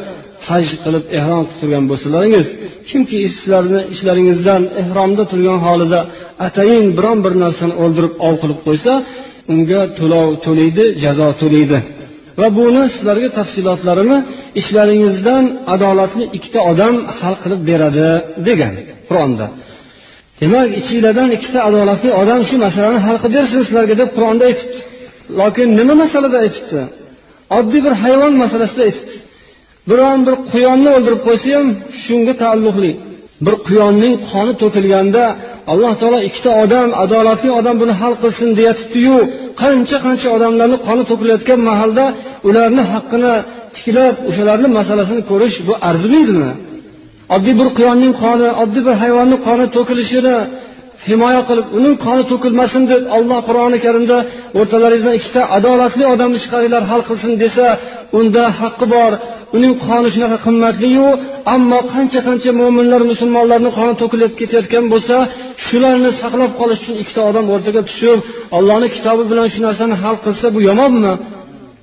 Haj qilib ehrom qilib turgan bo'lsalaringiz kimki sizlarni ishlaringizdan ehromda turgan holida atayin biron bir narsani o'ldirib ov qilib qo'ysa unga to'lov to'laydi jazo to'laydi. Va buni sizlarga tafsilotlarini ishlaringizdan adolatli ikkita odam hal qilib beradi degan qur'onda. Demak ichinglardan ikkita adolatli odam shu masalani hal qilib bersin sizlarga deb qur'onda aytibdi. Lokin nima masalada aytibdi? Oddiy bir hayvon masalasida aytibdi. Biron bir quyonni o'ldirib qo'ysa ham shunga taalluqli. Bir quyonning qoni to'kilganda alloh taolo ikkita odam adolatli odam buni hal qilsin deyatibdiyu qancha qancha odamlarni qoni to'kilayotgan mahalda ularni haqqini tiklab o'shalarni masalasini ko'rish bu arzimaydimi oddiy bir quyonning qoni oddiy bir hayvonni qoni to'kilishini himoya qilib uning qoni to'kilmasin deb olloh qur'oni karimda o'rtalaringizdan ikkita adolatli odamni chiqaringlar hal qilsin desa unda haqqi bor. Uning qoni shunaqa qimmatliyu ammo qancha qancha mo'minlar musulmonlarni qoni to'kilib ketayotgan bo'lsa shularni saqlab qolish uchun ikkita odam o'rtaga tushib ollohni kitobi bilan shu narsani hal qilsa bu yomonmi?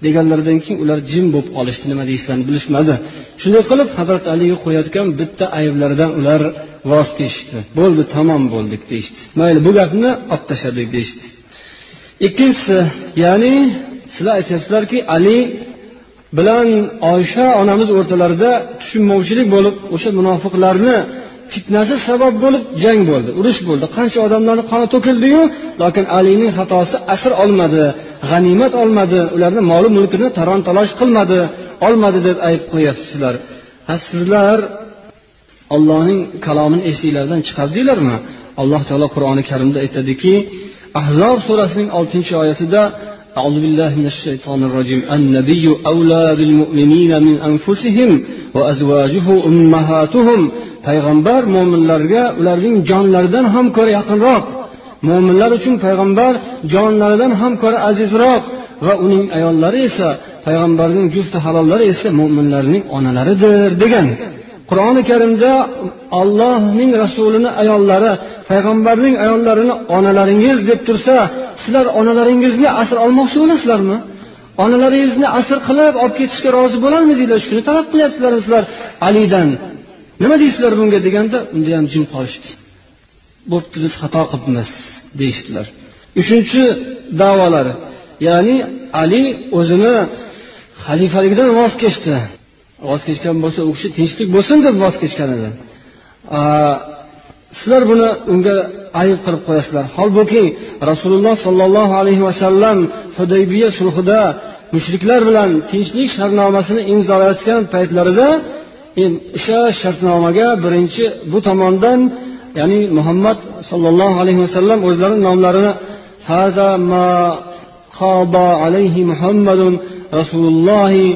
Deganlaridan keyin ular jim bo'lib qolishdi. Nima deyishlarini bilishmadi. Shunday qilib hazrat aliga qo'yayotgan bitta ayblaridan ular voz kechishdi. Bo'ldi tamom bo'ldik deyishdi. Mayli bu gapni olib tashladik deyishdi. Ikkinchisi ya'ni sizlar aytyapsizlarki ali bilan oysha onamiz o'rtalarida tushunmovchilik bo'lib o'sha munofiqlarni fitnasi sabab bo'lib jang bo'ldi urush bo'ldi. Qancha odamlarni qoni to'kildiyu lokin alining xatosi asr olmadi g'animat olmadi ularni moli mulkini taron talosh qilmadi olmadi deb ayb qo'yyapsizlar ha sizlar ollohning kalomini esinglardan chiqardinglarmi alloh taolo qur'oni karimda aytadiki ahzob surasining oltinchi oyatida أعوذ بالله من الشيطان الرجيم. النبي أولى بالمؤمنين من أنفسهم وأزواجه أمهاتهم. payg'ambar mo'minlarga ularning jonlaridan ham ko'ra yaqinroq. Mo'minlar uchun payg'ambar jonlaridan ham ko'ra azizroq. Va uning ayollari esa payg'ambarning jufti halollari esa mo'minlarning onalaridir degan. Qur'oni karimda ollohning rasulini ayollari payg'ambarning ayollarini onalaringiz deb tursa sizlar onalaringizni asr olmoqchi bo'lasizlarmi? Onalaringizni asr qilib olib ketishga rozi bo'larmidinglar shuni talab qilyapsizlarmi sizlar? Alidan nima deysizlar bunga deganda unda ham jim qolishdi. Bo'pti biz xato qilibmiz deyishdilar. Uchinchi davolari ya'ni ali o'zini xalifaligidan voz kechdi. Voz kechgan bo'lsa u kishi tinchlik bo'lsin deb voz kechgan edi. Sizlar buni unga ayb qilib qo'yasizlar. Holbuki rasululloh sollallohu alayhi vasallam hudaybiya sulhida mushriklar bilan tinchlik shartnomasini imzolayotgan paytlarida o'sha shartnomaga birinchi bu tomondan ya'ni muhammad sollallohu alayhi vasallam o'zlarini nomlarini hada ma alayhi muhammadun rasulullohi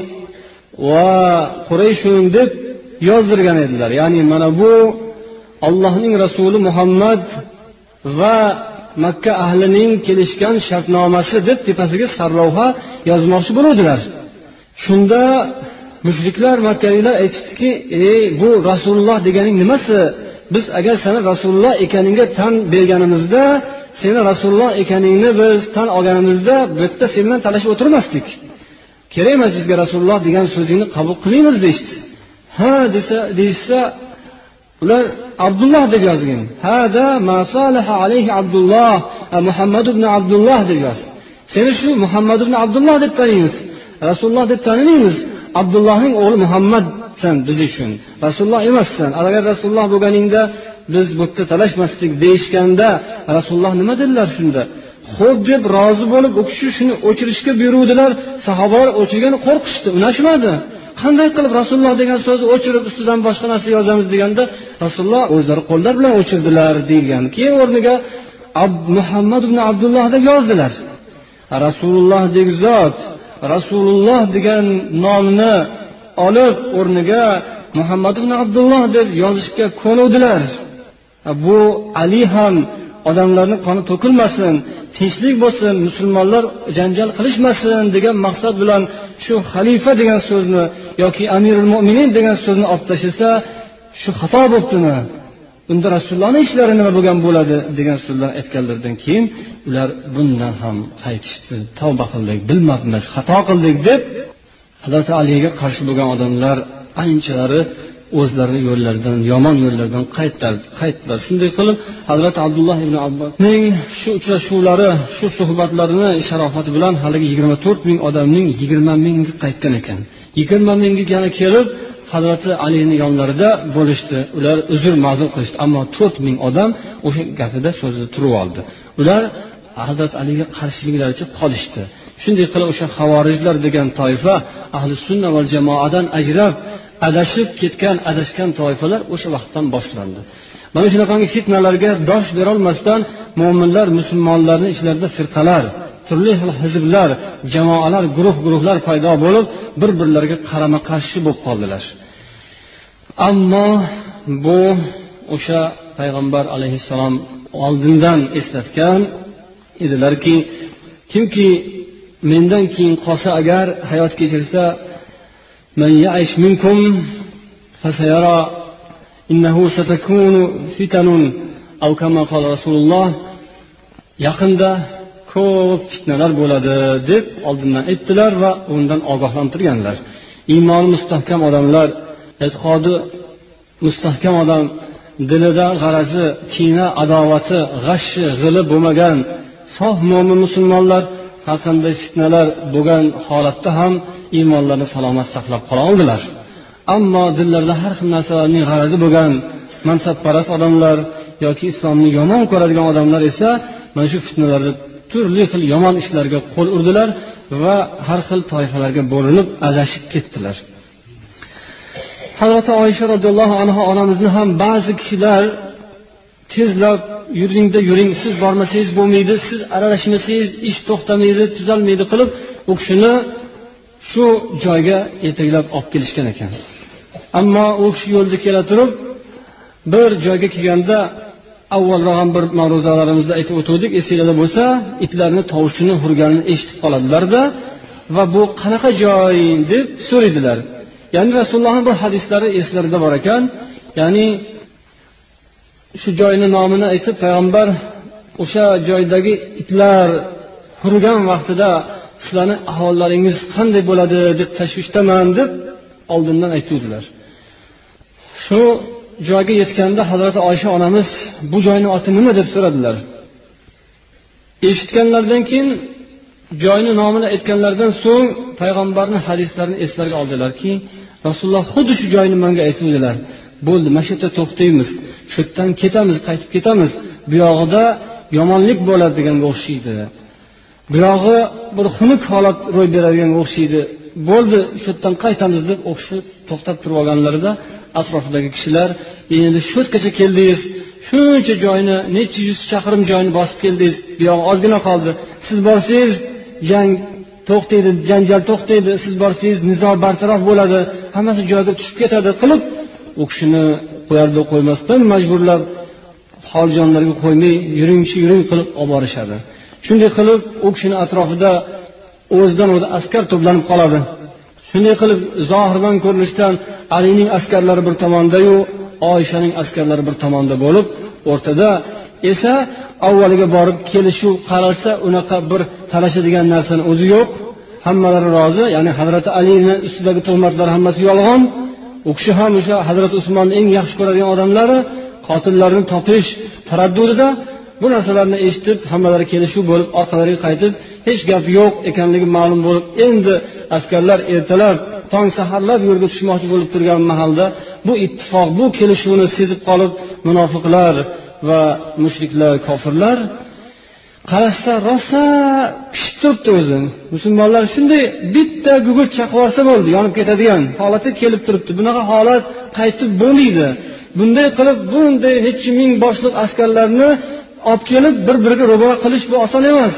va qurayshun deb yozdirgan edilar. Ya'ni mana bu allohning rasuli muhammad va makka ahlining kelishgan shartnomasi deb tepasiga sarlavha yozmoqchi bo'luvdilar. Shunda mushriklar makkaliklar aytishdiki ey bu rasululloh deganing nimasi? Biz agar sani rasululloh ekaningga tan berganimizda seni rasululloh ekaningni biz tan olganimizda bu yerda sen bilan talashib o'tirmasdik. Kerak emas bizga rasululloh degan so'zingni qabul qilmaymiz deyishdi. Ha desa deyishsa ular abdulloh deb yozgin hada alayhi abdulloh e, muhammad ibn abdulloh deb yoz seni shu muhammad ibn abdulloh deb taniymiz. Rasululloh deb tanimaymiz abdullohning o'g'li muhammadsan biz uchun. Rasululloh emassan. Agar rasululloh bo'lganingda biz bu yerda talashmasdik deyishganda rasululloh nima dedilar shunda? Xo'p deb rozi bo'lib u kishi shuni o'chirishga buyuruvdilar. Sahobalar o'chirgani qo'rqishdi unashmadi. Qanday qilib rasululloh degan so'zni o'chirib ustidan boshqa narsa yozamiz deganda rasululloh o'zlari qo'llar bilan o'chirdilar deyilgan. Keyin o'rniga muhammad ibn abdulloh deb yozdilar. Rasulullohdek zot rasululloh degan nomni olib o'rniga muhammad ibn abdulloh deb yozishga ko'nuvdilar bu ali ham odamlarni qoni to'kilmasin tinchlik bo'lsin musulmonlar janjal qilishmasin degan maqsad bilan shu xalifa degan so'zni yoki amirul mo'minin degan so'zni olib tashlasa shu xato bo'libdimi unda rasulullohni ishlari nima bo'lgan bo'ladi degan so'zlar aytganlaridan keyin ular bundan ham qaytishdi. Tavba qildik bilmabmiz xato qildik deb hazrati aliga qarshi bo'lgan odamlar anchalari o'zlarini yo'llaridan yomon yo'llardan qaytdilar. Shunday qilib hazrati abdulloh ibn abbosning shu uchrashuvlari shu suhbatlarini sharofati bilan haligi yigirma to'rt ming odamning yigirma mingi qaytgan ekan. Yigirma mingi yana kelib hazrati alini yonlarida bo'lishdi. Ular uzr ma'zur qilishdi ammo to'rt ming odam o'sha gapida so'zida turib oldi. Ular hazrati aliga qarshiliklaricha qolishdi. Shunday qilib o'sha havorijlar degan toifa ahli sunna va jamoadan ajrab adashib ketgan adashgan toifalar o'sha vaqtdan boshlandi. Mana shunaqangi fitnalarga dosh berolmasdan mo'minlar musulmonlarni ichlarida firqalar turli xil hizblar jamoalar guruh guruhlar paydo bo'lib bir birlariga qarama qarshi bo'lib qoldilar. Ammo bu o'sha payg'ambar alayhissalom oldindan eslatgan edilarki kimki mendan keyin qolsa agar hayot kechirsa من يعش منكم فسيرى إنه ستكون فتن أو كما قال رسول الله يقنده ko'p fitnalar bo'ladi deb oldindan aytdilar va undan ogohlantirganlar. Iymoni mustahkam odamlar e'tiqodi mustahkam odam dilida g'arazi kina adovati g'ashshi g'ili bo'lmagan sof mo'min musulmonlar har qanday fitnalar bo'lgan holatda ham iymonlarini salomat saqlab qola oldilar. Ammo dillarida har xil narsalarning g'arazi bo'lgan mansabparast odamlar yoki islomni yomon ko'radigan odamlar esa mana shu fitnalarda turli xil yomon ishlarga qo'l urdilar va har xil toifalarga bo'linib adashib ketdilar. Hazrati oysha roziyallohu anhu onamizni ham ba'zi kishilar tezlab yuringda yuring siz bormasangiz bo'lmaydi siz aralashmasangiz ish to'xtamaydi tuzalmaydi qilib u kishini shu joyga yetaklab olib kelishgan ekan. Ammo u kishi yo'lda kela turib bir joyga kelganda avvalroq ham bir ma'ruzalarimizda aytib o'tgandik esinglarda bo'lsa itlarni tovushini hurganini eshitib qoladilarda va bu qanaqa joy deb so'raydilar. Ya'ni rasulullohni bir hadislari eslarida bor ekan. Ya'ni shu joyni nomini aytib payg'ambar o'sha joydagi itlar hurgan vaqtida sizlarni ahvollaringiz qanday bo'ladi deb tashvishdaman deb oldindan aytuvdilar. Shu joyga yetganda hazrati oysha onamiz bu joyni oti nima? deb so'radilar. Eshitganlaridan keyin joyni nomini aytganlaridan so'ng payg'ambarni hadislarini eslariga oldilarki rasululloh xuddi shu joyni menga aytuvdilar. Bo'ldi mana shu yerda to'xtaymiz. Shu yerdan ketamiz qaytib ketamiz. Bu yog'ida yomonlik bo'ladi deganga o'xshaydi. Buyog'i bir xunuk holat ro'y beradiganga o'xshaydi bo'ldi shu yerdan qaytamiz deb u kishi to'xtab turib olganlarida atrofidagi kishilar endi shu yergacha keldingiz. Shuncha joyni necha yuz chaqirim joyni bosib keldingiz. Buyog'i ozgina qoldi. Siz borsangiz jang to'xtaydi janjal to'xtaydi. Siz borsangiz nizo bartaraf bo'ladi. Hammasi joyiga tushib ketadi. qilib u kishini qo'yardi qo'ymasdan majburlab holjonlarga qo'ymay yuringchi yuring qilib olib borishadi. Shunday qilib u kishini atrofida o'zidan o'zi askar to'planib qoladi. Shunday qilib zohirdan ko'rinishdan alining askarlari bir tomondayu oyshaning askarlari bir tomonda bo'lib o'rtada esa avvaliga borib kelishuv qaralsa unaqa bir talashadigan narsani o'zi yo'q. Hammalari rozi ya'ni hazrati alini ustidagi tuhmatlar hammasi yolg'on. U kishi ham o'sha hazrati usmonni eng yaxshi ko'radigan odamlari qotillarni topish taraddudida bu narsalarni eshitib hammalari kelishuv bo'lib orqalariga qaytib hech gap yo'q ekanligi ma'lum bo'lib endi askarlar ertalab tong saharlab yo'lga tushmoqchi bo'lib turgan mahalda bu ittifoq bu kelishuvni sezib qolib munofiqlar va mushriklar kofirlar qarashsa rosa pishib turibdi o'zi. Musulmonlar shunday bitta gugurt chaqib yuborsa bo'ldi yonib ketadigan holatga kelib turibdi. Bunaqa holat qaytib bo'lmaydi. Bunday qilib bunday necha ming boshliq askarlarni olib kelib bir biriga ro'baro qilish bu oson emas.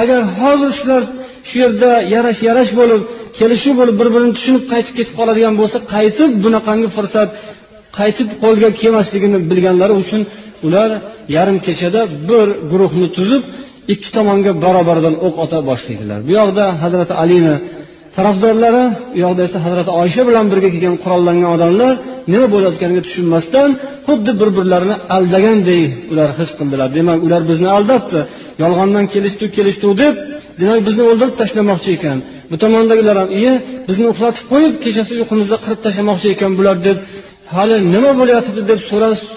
Agar hozir shular shu yerda yarash yarash bo'lib kelishuv bo'lib bir birini tushunib qaytib ketib qoladigan bo'lsa qaytib bunaqangi fursat qaytib qo'lga kelmasligini bilganlari uchun ular yarim kechada bir guruhni tuzib ikki tomonga barobardan o'q ota boshlaydilar. Bu yoqda hazrati alini tarafdorlari u yoqda esa hazrati oysha bilan birga kelgan qurollangan odamlar nima bo'layotganiga tushunmasdan xuddi bir birlarini aldaganday ular his qildilar. Demak ular bizni aldabdi. Yolg'ondan kelishdi kelishdi deb demak bizni o'ldirib tashlamoqchi ekan. Bu tomondagilar ham iye bizni uxlatib qo'yib kechasi uyqumizda qirib tashlamoqchi ekan bular deb hali nima bo'layotibdi deb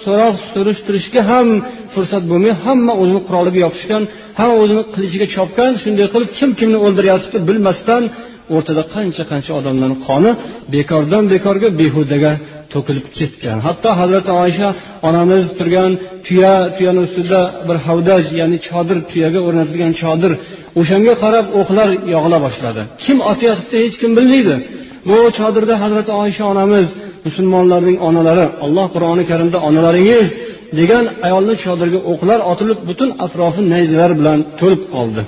so'roq surishtirishga ham fursat bo'lmay hamma o'zini quroliga yopishgan hamma o'zini qilichiga chopgan shunday qilib kim kimni o'ldiryotibdi bilmasdan o'rtada qancha qancha odamlarni qoni bekordan bekorga behudaga to'kilib ketgan. Hatto hazrati oysha onamiz turgan tuya tuyani ustida bir havdaj ya'ni chodir tuyaga o'rnatilgan chodir o'shanga qarab o'qlar yog'ila boshladi. Kim otayotibdi hech kim bilmaydi. Bu chodirda hazrati oysha onamiz musulmonlarning onalari alloh qur'oni karimda onalaringiz degan ayolni chodirga o'qlar otilib butun atrofi nayzalar bilan to'lib qoldi.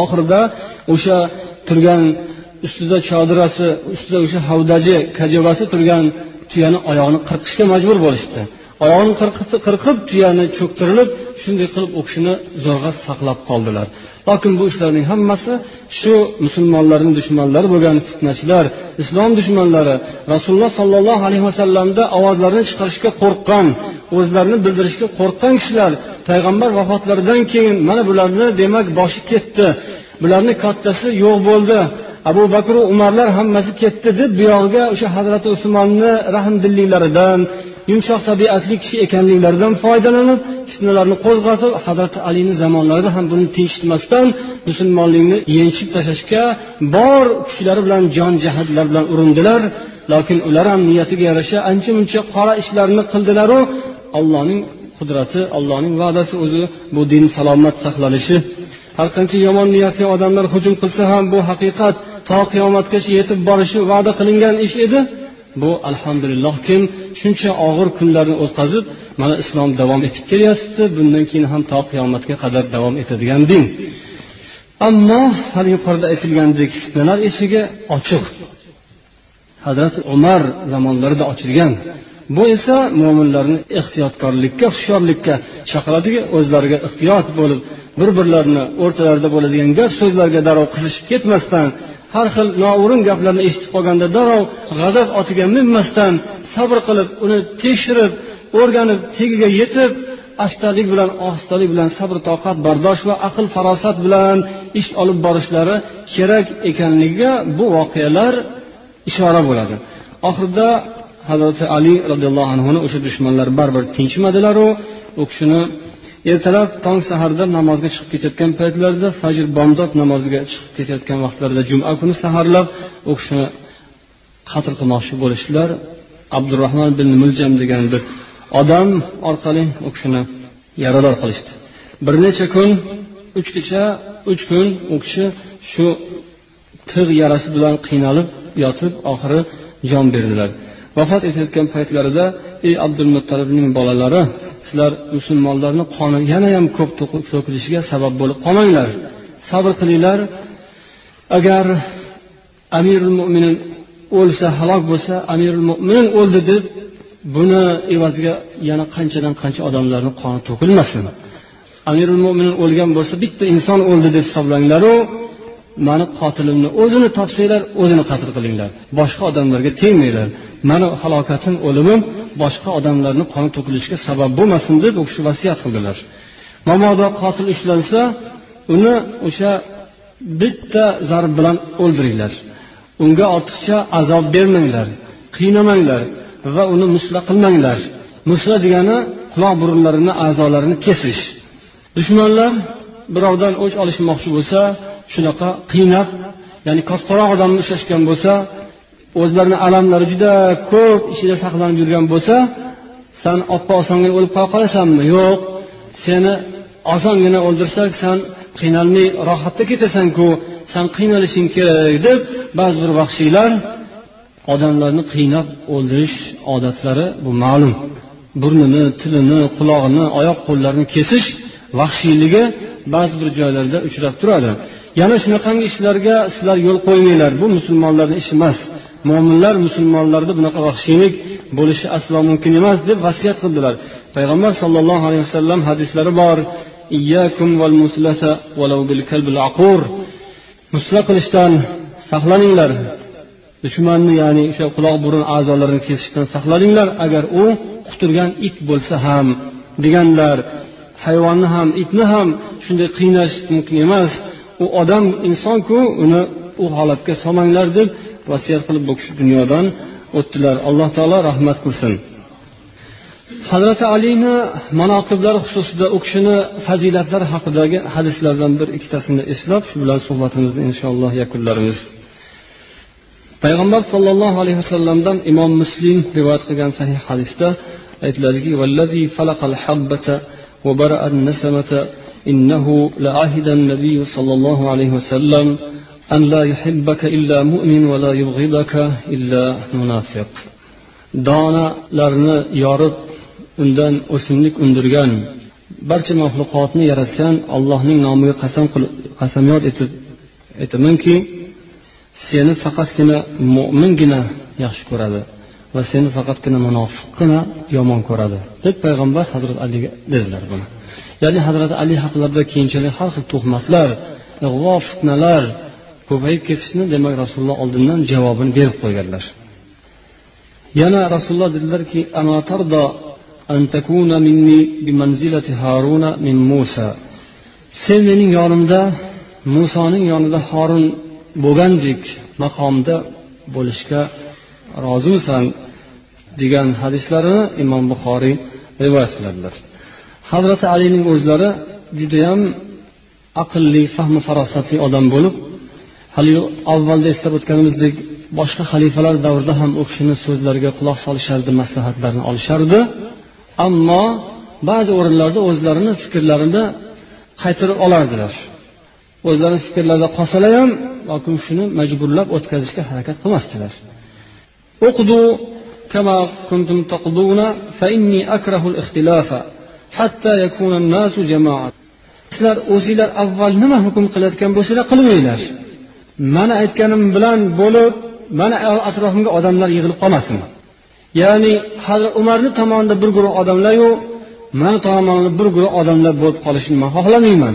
Oxirida o'sha turgan ustida chodirasi ustida o'sha havdaji kajavasi turgan tuyani oyog'ini qirqishga majbur bo'lishdi. Oyog'ini qirqib tuyani cho'ktirilib shunday qilib u kishini zo'rg'a saqlab qoldilar. Lokin bu ishlarning hammasi shu musulmonlarning dushmanlari bo'lgan fitnachilar islom dushmanlari rasululloh sollallohu alayhi vasallamda ovozlarini chiqarishga qo'rqqan o'zlarini bildirishga qo'rqqan kishilar payg'ambar vafotlaridan keyin mana bularni demak boshi ketdi. Bularni kattasi yo'q bo'ldi. Abu bakr umarlar hammasi ketdi deb buyog'iga o'sha hazrati usmonni rahmdilliklaridan yumshoq tabiatli kishi ekanliklaridan foydalanib fitnalarni qo'zg'atib hazrati alini zamonlarida ham buni tinchitmasdan musulmonlikni yenchib tashlashga bor kuchlari bilan jon jihatlar bilan urindilar. Lokin ular ham niyatiga yarasha ancha muncha qora ishlarni qildilaru. Allohning qudrati allohning va'dasi o'zi bu din salomat saqlanishi. Har qancha yomon niyatli odamlar hujum qilsa ham bu haqiqat. To qiyomatgacha yetib borishi va'da qilingan ish edi. Bu alhamdulillah kim shuncha og'ir kunlarni o'tkazib mana islom davom etib kelyapti bundan keyin ham to qiyomatga qadar davom etadigan din. Ammo hali yuqorida aytilgandek fitnalar eshigi ochiq. Hazrati umar zamonlarida ochilgan. Bu esa mo'minlarni ehtiyotkorlikka hushyorlikka chaqiradiki o'zlariga ehtiyot bo'lib bir birlarini o'rtalarida bo'ladigan gap so'zlarga darrov qizishib ketmasdan har xil noo'rin gaplarni eshitib qolganda darrov g'azab otiga minmasdan sabr qilib uni tekshirib o'rganib tagiga yetib astalik bilan ohistalik bilan sabr toqat bardosh va aql farosat bilan ish olib borishlari kerak ekanligiga bu voqealar ishora bo'ladi. Oxirida hazrati ali roziyallohu anhuni o'sha dushmanlar baribir tinchimadilaru u kishini ertalab tong saharda namozga chiqib ketayotgan paytlarida fajr bomdod namoziga chiqib ketayotgan vaqtlarida juma kuni saharlab u kishini qatl qilmoqchi bo'lishdilar. Abdurahmon ibn muljam degan bir odam orqali u kishini yarador qilishdi. Bir necha kun uch kecha uch kun u kishi shu tig' yarasi bilan qiynalib yotib oxiri jon berdilar. Vafot etayotgan paytlarida ey abdulmuttalibning bolalari sizlar musulmonlarni qoni yanayam ko'p to'kilishiga sabab bo'lib qolmanglar. Sabr qilinglar. Agar amirul mo'minin o'lsa halok bo'lsa amirul mo'min o'ldi deb buni evaziga yana qanchadan qancha odamlarni qoni to'kilmasin. Amirul mo'minin o'lgan bo'lsa bitta inson o'ldi deb hisoblanglaru mani qotilimni o'zini topsanglar o'zini qatl qilinglar. Boshqa odamlarga tegmanglar. Mani halokatim o'limim boshqa odamlarni qoni to'kilishiga sabab bo'lmasin deb u kishi vasiyat qildilar. Mabodo qotil ushlansa uni o'sha bitta zarb bilan o'ldiringlar. Unga ortiqcha azob bermanglar qiynamanglar va uni musla qilmanglar. Musla degani quloq burunlarini a'zolarini kesish. Dushmanlar birovdan o'ch olishmoqchi bo'lsa shunaqa qiynab ya'ni kattaroq odamni ushlashgan bo'lsa o'zlarini alamlari juda ko'p ichida saqlanib yurgan bo'lsa san oppa osongina o'lib qola qolasanmi? Yo'q. Seni osongina o'ldirsak san qiynalmay rohatda ketasanku san qiynalishing kerak deb ba'zi bir vahshiylar odamlarni qiynab o'ldirish odatlari bu ma'lum. Burnini tilini qulog'ini oyoq qo'llarini kesish vahshiyligi ba'zi bir joylarda uchrab turadi. Yana shunaqangi ishlarga sizlar yo'l qo'ymanglar. Bu musulmonlarni ishi emas. Mo'minlar musulmonlarda bunaqa vahshiylik bo'lishi aslo mumkin emas deb vasiyat qildilar. Payg'ambar sollallohu alayhi vasallam hadislari bor. Musla qilishdan saqlaninglar. Dushmanni ya'ni o'sha quloq burun a'zolarini kesishdan saqlaninglar. Agar u quturgan it bo'lsa ham deganlar. Hayvonni ham itni ham shunday qiynash mumkin emas. u odam insonku uni u holatga solmanglar deb vasiyat qilib bu kishi dunyodan o'tdilar. Alloh taolo rahmat qilsin. Hazrati alini manoqiblari xususida u kishini fazilatlari haqidagi hadislardan bir ikkitasini eslab shu bilan suhbatimizni inshaalloh yakunlarmiz. Payg'ambar sollallohu alayhi vasallamdan imom muslim rivoyat qilgan sahih hadisda aytiladiki إنه لعهد النبي صلى الله عليه وسلم أن لا يحبك إلا مؤمن ولا يبغضك إلا منافق. دانا لرنا يارب undan o'simlik undirgan barcha maxluqotni yaratgan allohning nomiga qasam qasamyod etib aytamanki seni faqatgina mo'mingina yaxshi ko'radi va seni faqatgina munofiqqina yomon ko'radi deb payg'ambar hazrati aliga dedilar buni ya'ni hazrati ali haqlarida keyinchalik har xil tuhmatlar ig'vo fitnalar ko'payib ketishini demak rasululloh oldindan javobini berib qo'yganlar. Yana rasululloh dedilarki sen mening yonimda musoning yonida horun bo'lgandek maqomda bo'lishga rozimisan degan hadislarini imom buxoriy rivoyat qiladilar. hazrati alining o'zlari judayam aqlli fahmi farosatli odam bo'lib haligi avvalda eslab o'tganimizdek boshqa xalifalar davrida ham u kishini so'zlariga quloq solishardi maslahatlarini olishardi. Ammo ba'zi o'rinlarda o'zlarini fikrlarini qaytarib olardilar. O'zlarini fikrlarida qolsalar ham yoki shuni majburlab o'tkazishga harakat qilmasdilar. O'qidu kama kuntum taquduna تقضون فإني أكره الاختلاف sizlar o'zinglar avval nima hukm qilayotgan bo'lsanglar qilmanglar. Mana aytganim bilan bo'lib mana atrofimga odamlar yig'ilib qolmasin. Ya'ni hazrat umarni tomonida bir guruh odamlaru mani tomonimda bir guruh odamlar bo'lib qolishini man xohlamayman.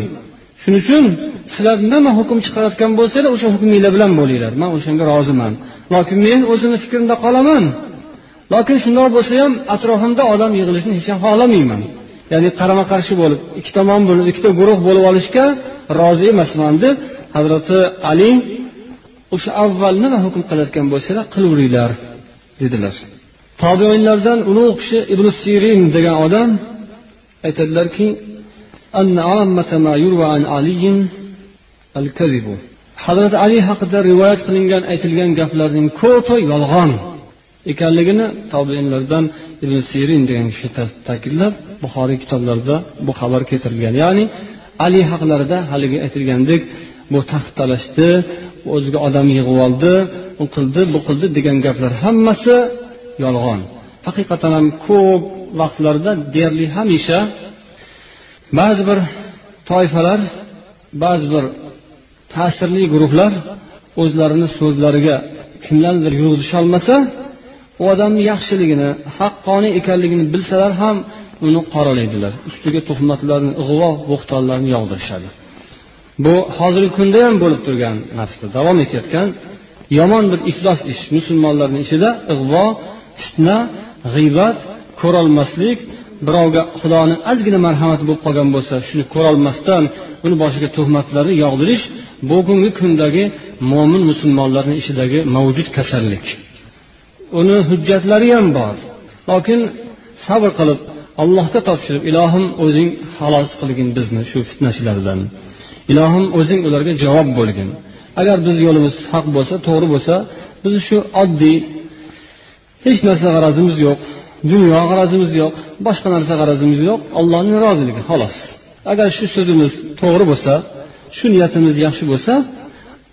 Shuning uchun sizlar nima hukm chiqarayotgan bo'lsanglar o'sha hukminglar bilan bo'linglar. Man o'shanga roziman. Lokin men o'zimni fikrimda qolaman. Lokin shundoq bo'lsa ham atrofimda odam yig'ilishini hech ham xohlamayman. Ya'ni qarama qarshi bo'lib ikki tomon bo'lib ikkita guruh bo'lib olishga rozi emasman deb hazrati ali o'sha avval nima hukm qilayotgan bo'lsanglar qilaveringlar dedilar. Tobeinlardan ulug' kishi ibn sirin degan odam aytadilarki hazrati ali haqida rivoyat qilingan aytilgan gaplarning ko'pi yolg'on ekanligini tobeinlardan ibn sirin degan kishi ta'kidlab buxoriy kitoblarida bu xabar keltirilgan. Ya'ni ali haqlarida haligi aytilgandek bu taxt talashdi o'ziga odam yig'ib oldi u qildi bu qildi degan gaplar hammasi yolg'on. Haqiqatdan ham ko'p vaqtlarda deyarli hamisha ba'zi bir toifalar ba'zi bir ta'sirli guruhlar o'zlarini so'zlariga kimlarnidir yurg'izisholmasa u odamni yaxshiligini haqqoniy ekanligini bilsalar ham uni qoralaydilar. Ustiga tuhmatlarni ig'vo bo'xtonlarni yog'dirishadi. Bu hozirgi kunda ham bo'lib turgan narsa davom etayotgan yomon bir iflos ish musulmonlarni ichida ig'vo fitna g'iybat ko'rolmaslik. Birovga xudoni ozgina marhamati bo'lib qolgan bo'lsa shuni ko'rolmasdan uni boshiga tuhmatlarni yog'dirish bugungi kundagi mo'min musulmonlarni ichidagi mavjud kasallik. Uni hujjatlari ham bor. Lokin sabr qilib allohga topshirib ilohim o'zing xalos qilgin bizni shu fitnachilardan. Ilohim o'zing ularga javob bo'lgin. Agar biz yo'limiz haq bo'lsa to'g'ri bo'lsa biz shu oddiy hech narsa g'arazimiz yo'q dunyo g'arazimiz yo'q boshqa narsa g'arazimiz yo'q allohning roziligi xolos. Agar shu so'zimiz to'g'ri bo'lsa shu niyatimiz yaxshi bo'lsa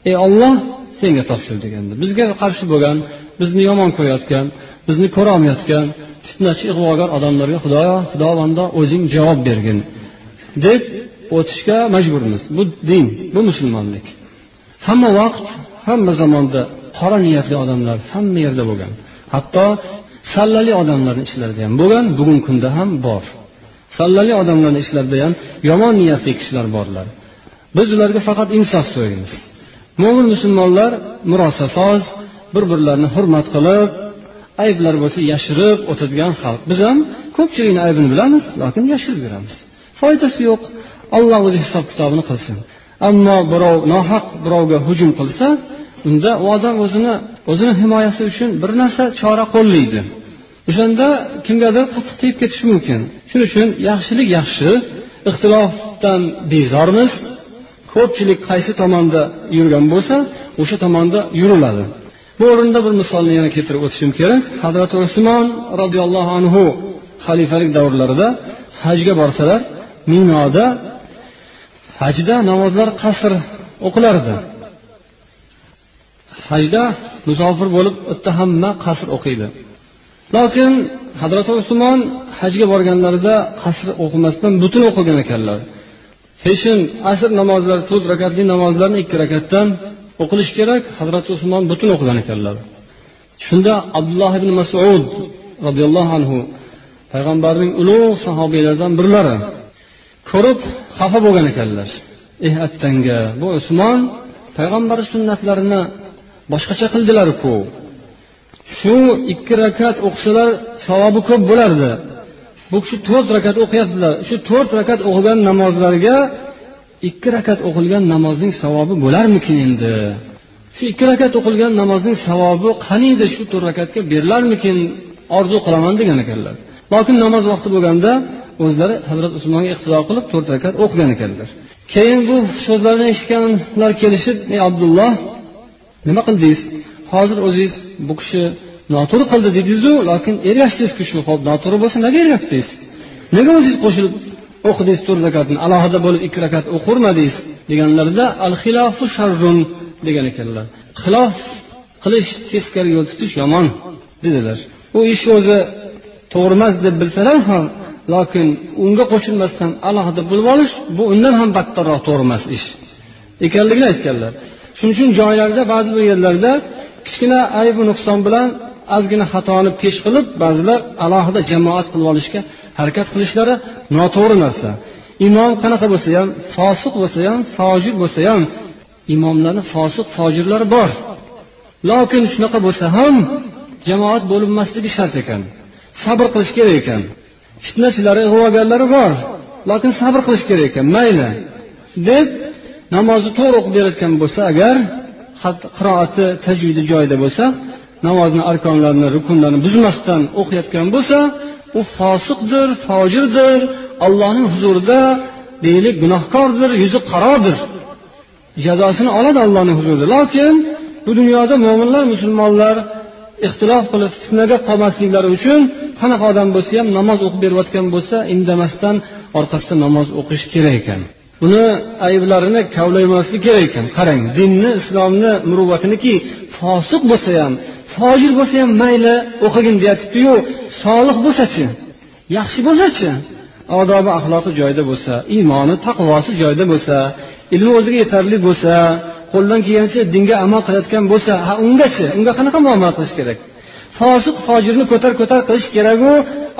ey olloh senga topshirdik endi bizga qarshi bo'lgan bizni yomon ko'rayotgan bizni ko'rolmayotgan fitnachi ig'vogar odamlarga xudoyo xudovando o'zing javob bergin deb o'tishga majburmiz. Bu din bu musulmonlik. Hamma vaqt hamma zamonda qora niyatli odamlar hamma yerda bo'lgan. Hatto sallali odamlarni ichlarida ham bo'lgan bugungi kunda ham bor. Sallali odamlarni ichlarida ham yomon niyatli kishilar borlar. Biz ularga faqat insof so'raymiz. Mo'min musulmonlar murosasoz bir birlarini hurmat qilib ayblar bo'lsa yashirib o'tadigan xalq. Biz ham ko'pchilikni aybini bilamiz lekin yashirib yuramiz. Foydasi yo'q. Alloh o'zi hisob kitobini qilsin. Ammo birov nohaq birovga hujum qilsa unda u odam o'zini o'zini himoyasi uchun bir narsa chora qo'llaydi. O'shanda kimgadir qattiq tegib ketishi mumkin. Shuning uchun yaxshilik yaxshi ixtilofdan bezormiz. Ko'pchilik qaysi tomonda yurgan bo'lsa o'sha tomonda yuriladi. Bu o'rinda bir misolni yana keltirib o'tishim kerak. Hazrati usmon roziyallohu anhu xalifalik davrlarida hajga borsalar minoda hajda namozlar qasr o'qilardi. Hajda musofir bo'lib u yerda hamma qasr o'qiydi. Lokin hazrati usmon hajga borganlarida qasr o'qimasdan butun o'qigan ekanlar. Peshin asr namozlari to'rt rakatli namozlarni ikki rakatdan o'qilishi kerak hazrati usmon butun o'qigan ekanlar. Shunda abdulloh ibn masud roziyallohu anhu payg'ambarning ulug' sahobiylaridan birlari ko'rib xafa bo'lgan ekanlar. Eh attanga bu usmon payg'ambar sunnatlarini boshqacha qildilarku. Shu ikki rakat o'qisalar savobi ko'p bo'lardi. Bu kishi to'rt rakat o'qiyaptilar. Shu to'rt rakat o'qigan namozlarga ikki rakat o'qilgan namozning savobi bo'larmikin endi? Shu ikki rakat o'qilgan namozning savobi qaniydi shu to'rt rakatga berilarmikin? Orzu qilaman degan ekanlar. Lokin namoz vaqti bo'lganda o'zlari hazrat usmonga iqtido qilib to'rt rakat o'qigan ekanlar. Keyin bu so'zlarni eshitganlar kelishib ey abdulloh nima qildingiz? Hozir o'zingiz bu kishi noto'g'ri qildi dedingizu lokin ergashdingizku shu ho'p noto'g'ri bo'lsa nega ergashdingiz nega o'zingiz qo'shilib o'qidingiz to'rt rakatni alohida bo'lib ikki rakat o'qirmadingiz deganlarida al xilofu sharrun degan ekanlar. Xilof qilish teskari yo'l tutish yomon dedilar. U ish o'zi to'g'ri emas deb bilsalar ham lokin unga qo'shilmasdan alohida bo'lib olish bu undan ham battarroq to'g'ri emas ish. Ekanligini aytganlar. Shuning uchun joylarda ba'zi bir yerlarda kichkina aybu nuqson bilan ozgina xatoni pesh qilib ba'zilar alohida jamoat qilib olishga harakat qilishlari noto'g'ri narsa. Imom qanaqa bo'lsa ham fosiq bo'lsa ham fojir bo'lsa ham imomlarni fosiq fojirlari bor. Lokin shunaqa bo'lsa ham jamoat bo'linmasligi shart ekan. Sabr qilish kerak ekan. Fitnachilari ig'vogarlari bor lokin sabr qilish kerak ekan mayli. Deb namozni to'g'ri o'qib berayotgan bo'lsa agar qiroati tajvidi joyida bo'lsa namozni arkonlarini rukunlarini buzmasdan o'qiyotgan bo'lsa u fosiqdir fojirdir allohning huzurida deylik gunohkordir yuzi qarodir. Jazosini oladi allohning huzurida. Lokin bu dunyoda mo'minlar musulmonlar ixtilof qilib fitnaga qolmasliklari uchun qanaqa odam bo'lsa ham namoz o'qib berayotgan bo'lsa indamasdan orqasidan namoz o'qish kerak ekan. Buni ayblarini kavlaymaslik kerak ekan. Qarang dinni islomni muruvvatiniki fosiq bo'lsa ham fojir bo'lsa ham mayli o'qigin deyatibdiyu. Solih bo'lsachi? Yaxshi bo'lsachi? Odobi axloqi joyida bo'lsa iymoni taqvosi joyida bo'lsa ilmi o'ziga yetarli bo'lsa qo'ldan kelgancha dinga amal qilayotgan bo'lsa ha ungachi unga qanaqa muomala qilish kerak? Fosiq fojirni ko'tar ko'tar qilish keraku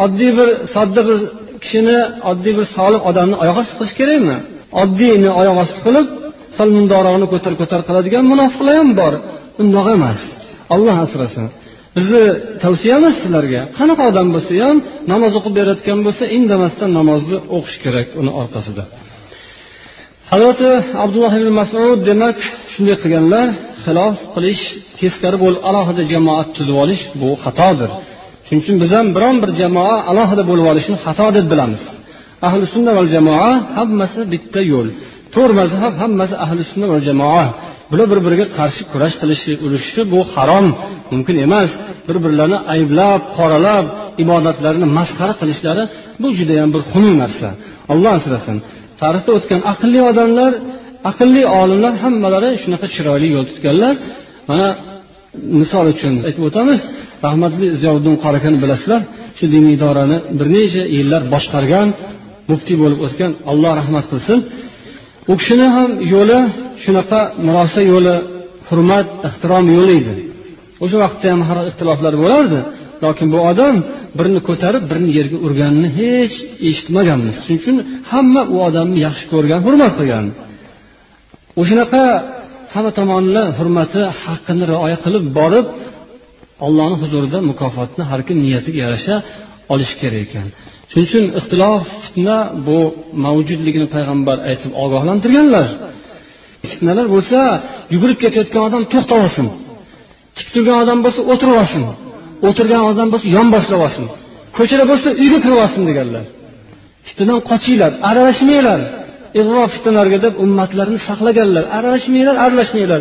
oddiy bir sodda bir kishini oddiy bir solih odamni oyoq osti qilish kerakmi? Oddiyni oyoq osti qilib salmundorog'ini ko'tar ko'tar qiladigan munofiqlar ham bor. Undoq emas. Olloh asrasin. Bizni tavsiyamiz sizlarga. Qanaqa odam bo'lsa ham namoz o'qib berayotgan bo'lsa indamasdan namozni o'qish kerak uni orqasida. Hazrati abdulloh ibn masud demak shunday qilganlar xilof qilish teskari bo'lib alohida jamoat tuzib olish bu xatodir. Shuning uchun biz ham biron bir jamoa alohida bo'lib olishni xato deb bilamiz. Ahli sunna val jamoa hammasi bitta yo'l. To'rt mazhab hammasi ahli sunna val jamoa. Bular bir biriga qarshi kurash qilishi urushishi bu harom mumkin emas. Bir birlarini ayblab qoralab ibodatlarini masxara qilishlari bu judayam bir xunuk narsa. Alloh asrasin. Tarixda o'tgan aqlli odamlar aqlli olimlar hammalari shunaqa chiroyli yo'l tutganlar. Mana misol uchun aytib o'tamiz rahmatli ziyoviddin qori akani bilasizlar shu diniy idorani bir necha yillar boshqargan muftiy bo'lib o'tgan alloh rahmat qilsin. U kishini ham yo'li shunaqa murosa yo'li hurmat ehtirom yo'li edi. O'sha vaqtda ham har ixtiloflar bo'lardi. Lokin bu odam birini ko'tarib birini yerga urganini hech eshitmaganmiz. Shuning uchun hamma u odamni yaxshi ko'rgan hurmat qilgan. O'shanaqa hamma tomonlama hurmati haqqini rioya qilib borib ollohni huzurida mukofotni har kim niyatiga yarasha olish kerak ekan. Shuning uchun ixtilof fitna bu mavjudligini payg'ambar aytib ogohlantirganlar. Fitnalar bo'lsa yugurib ketayotgan odam to'xtab olsin. Tik turgan odam bo'lsa o'tirib olsin. O'tirgan odam bo'lsa yonboshlab olsin. Ko'chada bo'lsa uyga kirib olsin deganlar. Fitnadan qochinglar aralashmanglar. Ig'vo fitnalarga deb ummatlarni saqlaganlar. Aralashmanglar aralashmanglar.